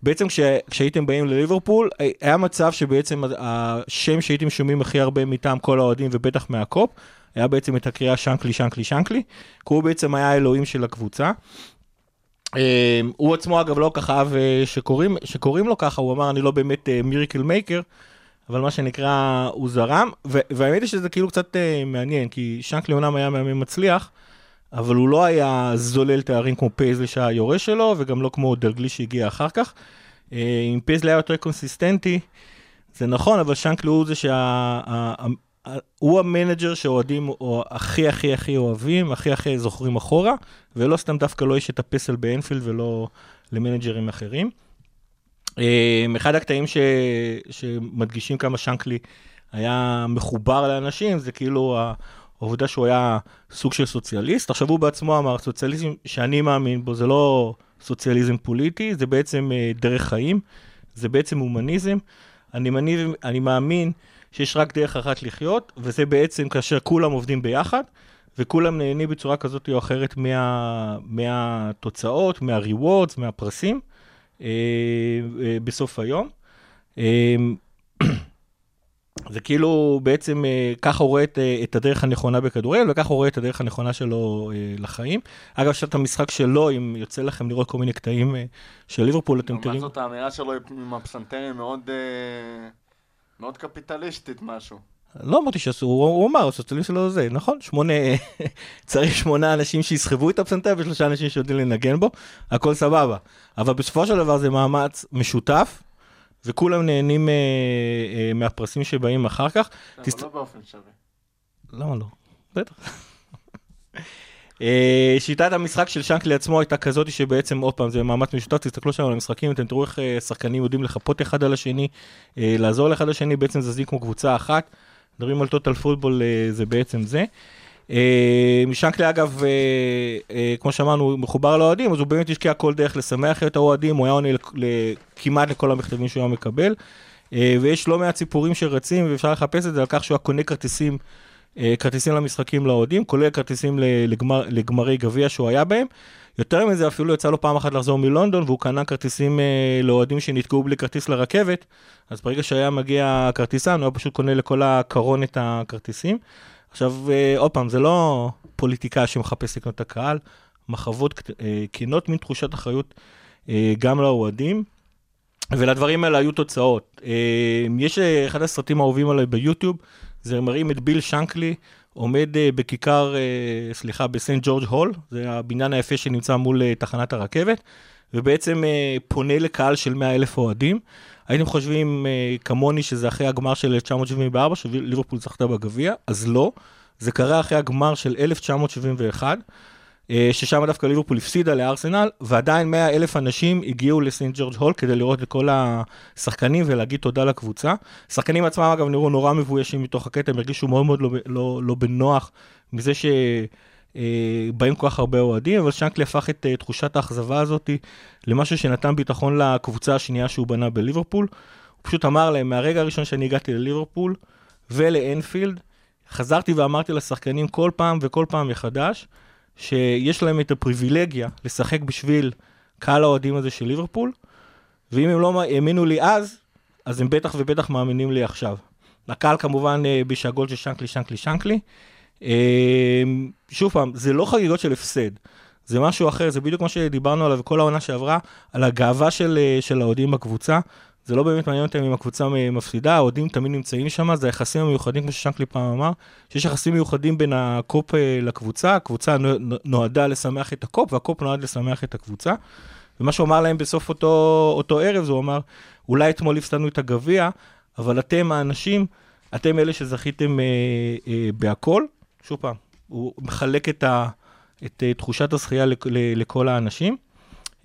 בעצם כש, כשהייתם באים לליברפול, אה, היה מצב שבעצם השם שהייתם שומעים הכי הרבה מטעם כל האוהדים ובטח מהקופ, היה בעצם את הקריאה שנקלי, שנקלי, שנקלי, כי הוא בעצם היה האלוהים של הקבוצה. אה, הוא עצמו אגב לא ככה אהב אה, שקוראים, שקוראים לו ככה, הוא אמר אני לא באמת miracle maker, אבל מה שנקרא הוא זרם, והאמת היא שזה כאילו קצת uh, מעניין, כי שנקלי אומנם היה מאמן מצליח, אבל הוא לא היה זולל תארים כמו פייזלי שהיה היורש שלו, וגם לא כמו דלגליש שהגיע אחר כך. אם פייזלי היה יותר קונסיסטנטי, זה נכון, אבל שנקלי הוא זה שה... הוא המנג'ר שאוהדים או הכי הכי הכי אוהבים, הכי הכי זוכרים אחורה, ולא סתם דווקא לא יש את הפסל באנפילד ולא למנג'רים אחרים. אה, אחד הקטעים ש... שמדגישים כמה שנקלי היה מחובר לאנשים, זה כאילו העובדה שהוא היה סוג של סוציאליסט. עכשיו הוא בעצמו אמר, סוציאליזם שאני מאמין בו זה לא סוציאליזם פוליטי, זה בעצם אה, דרך חיים, זה בעצם הומניזם. אני, מניב, אני מאמין שיש רק דרך אחת לחיות, וזה בעצם כאשר כולם עובדים ביחד, וכולם נהנים בצורה כזאת או אחרת מה, מהתוצאות, מה-rewards, מהפרסים. אה, אה, בסוף היום. אה, זה כאילו בעצם אה, ככה הוא רואה את, אה, את הדרך הנכונה בכדורגל, וככה הוא רואה את הדרך הנכונה שלו אה, לחיים. אגב, יש את המשחק שלו, אם יוצא לכם לראות כל מיני קטעים אה, של ליברפול, אתם לעומת תראו... זאת האמירה שלו עם הפסנתרים מאוד, אה, מאוד קפיטליסטית משהו. לא אמרתי שאסור, הוא, הוא אמר, הסוציאליזם שלו זה, נכון? שמונה, צריך שמונה אנשים שיסחבו את הפסנתר ושלושה אנשים שיודעים לנגן בו, הכל סבבה. אבל בסופו של דבר זה מאמץ משותף, וכולם נהנים אה, אה, מהפרסים שבאים אחר כך. אבל תסת- לא באופן שווה. למה לא? בטח. אה, שיטת המשחק של שנקלי עצמו הייתה כזאת שבעצם, עוד פעם, זה מאמץ משותף, תסתכלו שם על המשחקים, אתם תראו איך אה, שחקנים יודעים לחפות אחד על השני, אה, לעזור לאחד לשני, בעצם זזים כמו קבוצה אחת. מדברים על טוטל פוטבול, זה בעצם זה. שנקלי אגב, כמו שאמרנו, מחובר לאוהדים, אז הוא באמת השקיע כל דרך לשמח את האוהדים, הוא היה עונה כמעט לכל המכתבים שהוא היה מקבל. ויש לא מעט סיפורים שרצים, ואפשר לחפש את זה על כך שהוא היה קונה כרטיסים, כרטיסים למשחקים לאוהדים, כולל כרטיסים לגמר, לגמרי גביע שהוא היה בהם. יותר מזה, אפילו יצא לו פעם אחת לחזור מלונדון, והוא קנה כרטיסים אה, לאוהדים שנתקעו בלי כרטיס לרכבת, אז ברגע שהיה מגיע כרטיסן, הוא היה פשוט קונה לכל הקרון את הכרטיסים. עכשיו, אה, עוד פעם, זה לא פוליטיקאי שמחפש לקנות את הקהל, מחוות אה, כנות, מין תחושת אחריות אה, גם לאוהדים. ולדברים האלה היו תוצאות. אה, יש אה, אחד הסרטים האהובים עליי ביוטיוב, זה מראים את ביל שנקלי עומד אה, בכיכר, אה, סליחה, בסנט ג'ורג' הול, זה הבניין היפה שנמצא מול אה, תחנת הרכבת, ובעצם פונה לקהל של 100 אלף אוהדים. הייתם חושבים כמוני שזה אחרי הגמר של 1974, שליברפול זכתה בגביע, אז לא. זה קרה אחרי הגמר של 1971. אה, ששם דווקא ליברפול הפסידה לארסנל, ועדיין 100 אלף אנשים הגיעו לסנט ג'ורג' הול כדי לראות את כל השחקנים ולהגיד תודה לקבוצה. השחקנים עצמם אגב נראו נורא מבוישים מתוך הקטע, הם הרגישו מאוד מאוד לא, לא, לא בנוח מזה שבאים כל כך הרבה אוהדים, אבל שנקלי הפך את אה, תחושת האכזבה הזאת למשהו שנתן ביטחון לקבוצה השנייה שהוא בנה בליברפול. הוא פשוט אמר להם, מהרגע הראשון שאני הגעתי לליברפול ולאנפילד, חזרתי ואמרתי לשחקנים כל פעם וכל פעם מחדש, שיש להם את הפריבילגיה לשחק בשביל קהל האוהדים הזה של ליברפול, ואם הם לא האמינו לי אז, אז הם בטח ובטח מאמינים לי עכשיו. הקהל כמובן אה, בשאגול של שנקלי, שנקלי, שנקלי. אה, שוב פעם, זה לא חגיגות של הפסד, זה משהו אחר, זה בדיוק מה שדיברנו עליו כל העונה שעברה, על הגאווה של, אה, של האוהדים בקבוצה. זה לא באמת מעניין אותם אם הקבוצה מפסידה, האוהדים תמיד נמצאים שם, זה היחסים המיוחדים, כמו ששנקלי פעם אמר, שיש יחסים מיוחדים בין הקופ אה, לקבוצה, הקבוצה נו- נועדה לשמח את הקופ, והקופ נועד לשמח את הקבוצה. ומה שהוא אמר להם בסוף אותו, אותו ערב, זה הוא אמר, אולי אתמול הפסדנו את הגביע, אבל אתם האנשים, אתם אלה שזכיתם אה, אה, בהכל. שוב פעם, הוא מחלק את, ה, את אה, תחושת הזכייה לכ- ל- לכל האנשים.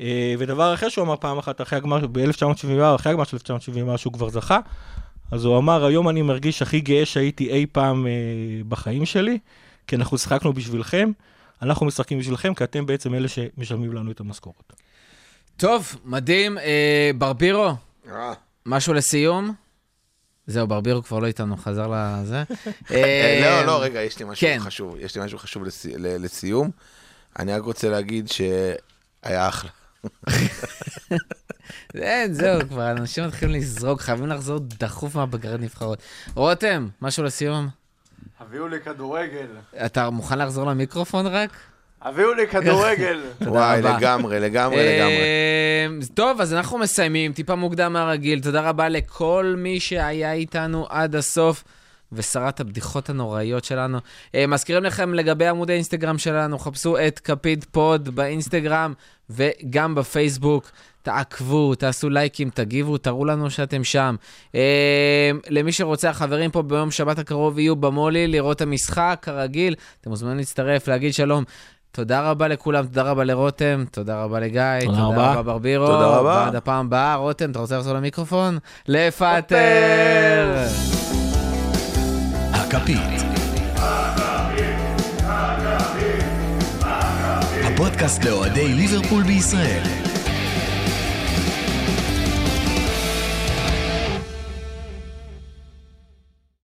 אה, ודבר אחר שהוא אמר פעם אחת, אחרי הגמר, ב-1974, אחרי הגמר של 1974, שהוא כבר זכה, אז הוא אמר, היום אני מרגיש הכי גאה שהייתי אי פעם אה, בחיים שלי, כי אנחנו שיחקנו בשבילכם, אנחנו משחקים בשבילכם, כי אתם בעצם אלה שמשלמים לנו את המשכורת. טוב, מדהים. אה, ברבירו, אה, משהו לסיום? זהו, ברבירו כבר לא איתנו, חזר לזה. אה, אה, לא, לא, רגע, יש לי משהו כן. חשוב, יש לי משהו חשוב לסי- לסיום. אני רק רוצה להגיד שהיה אחלה. אין, זהו, כבר אנשים מתחילים לזרוק, חייבים לחזור דחוף מהבגרת נבחרות. רותם, משהו לסיום? הביאו לי כדורגל. אתה מוכן לחזור למיקרופון רק? הביאו לי כדורגל. וואי. לגמרי, לגמרי, לגמרי. אה, טוב, אז אנחנו מסיימים, טיפה מוקדם מהרגיל. תודה רבה לכל מי שהיה איתנו עד הסוף. ושרת הבדיחות הנוראיות שלנו. אה, מזכירים לכם לגבי עמוד האינסטגרם שלנו, חפשו את כפית פוד באינסטגרם וגם בפייסבוק. תעקבו, תעשו לייקים, תגיבו, תראו לנו שאתם שם. אה, למי שרוצה, החברים פה ביום שבת הקרוב יהיו במולי לראות את המשחק, כרגיל. אתם מוזמנים להצטרף, להגיד שלום. תודה רבה לכולם, תודה רבה לרותם, תודה רבה לגיא, תודה, רבה. רבה ברבירו. תודה רבה. ועד הפעם הבאה, רותם, אתה רוצה לחזור למיקרופון? לפטר! הכפית. הפודקאסט לאוהדי ליברפול בישראל.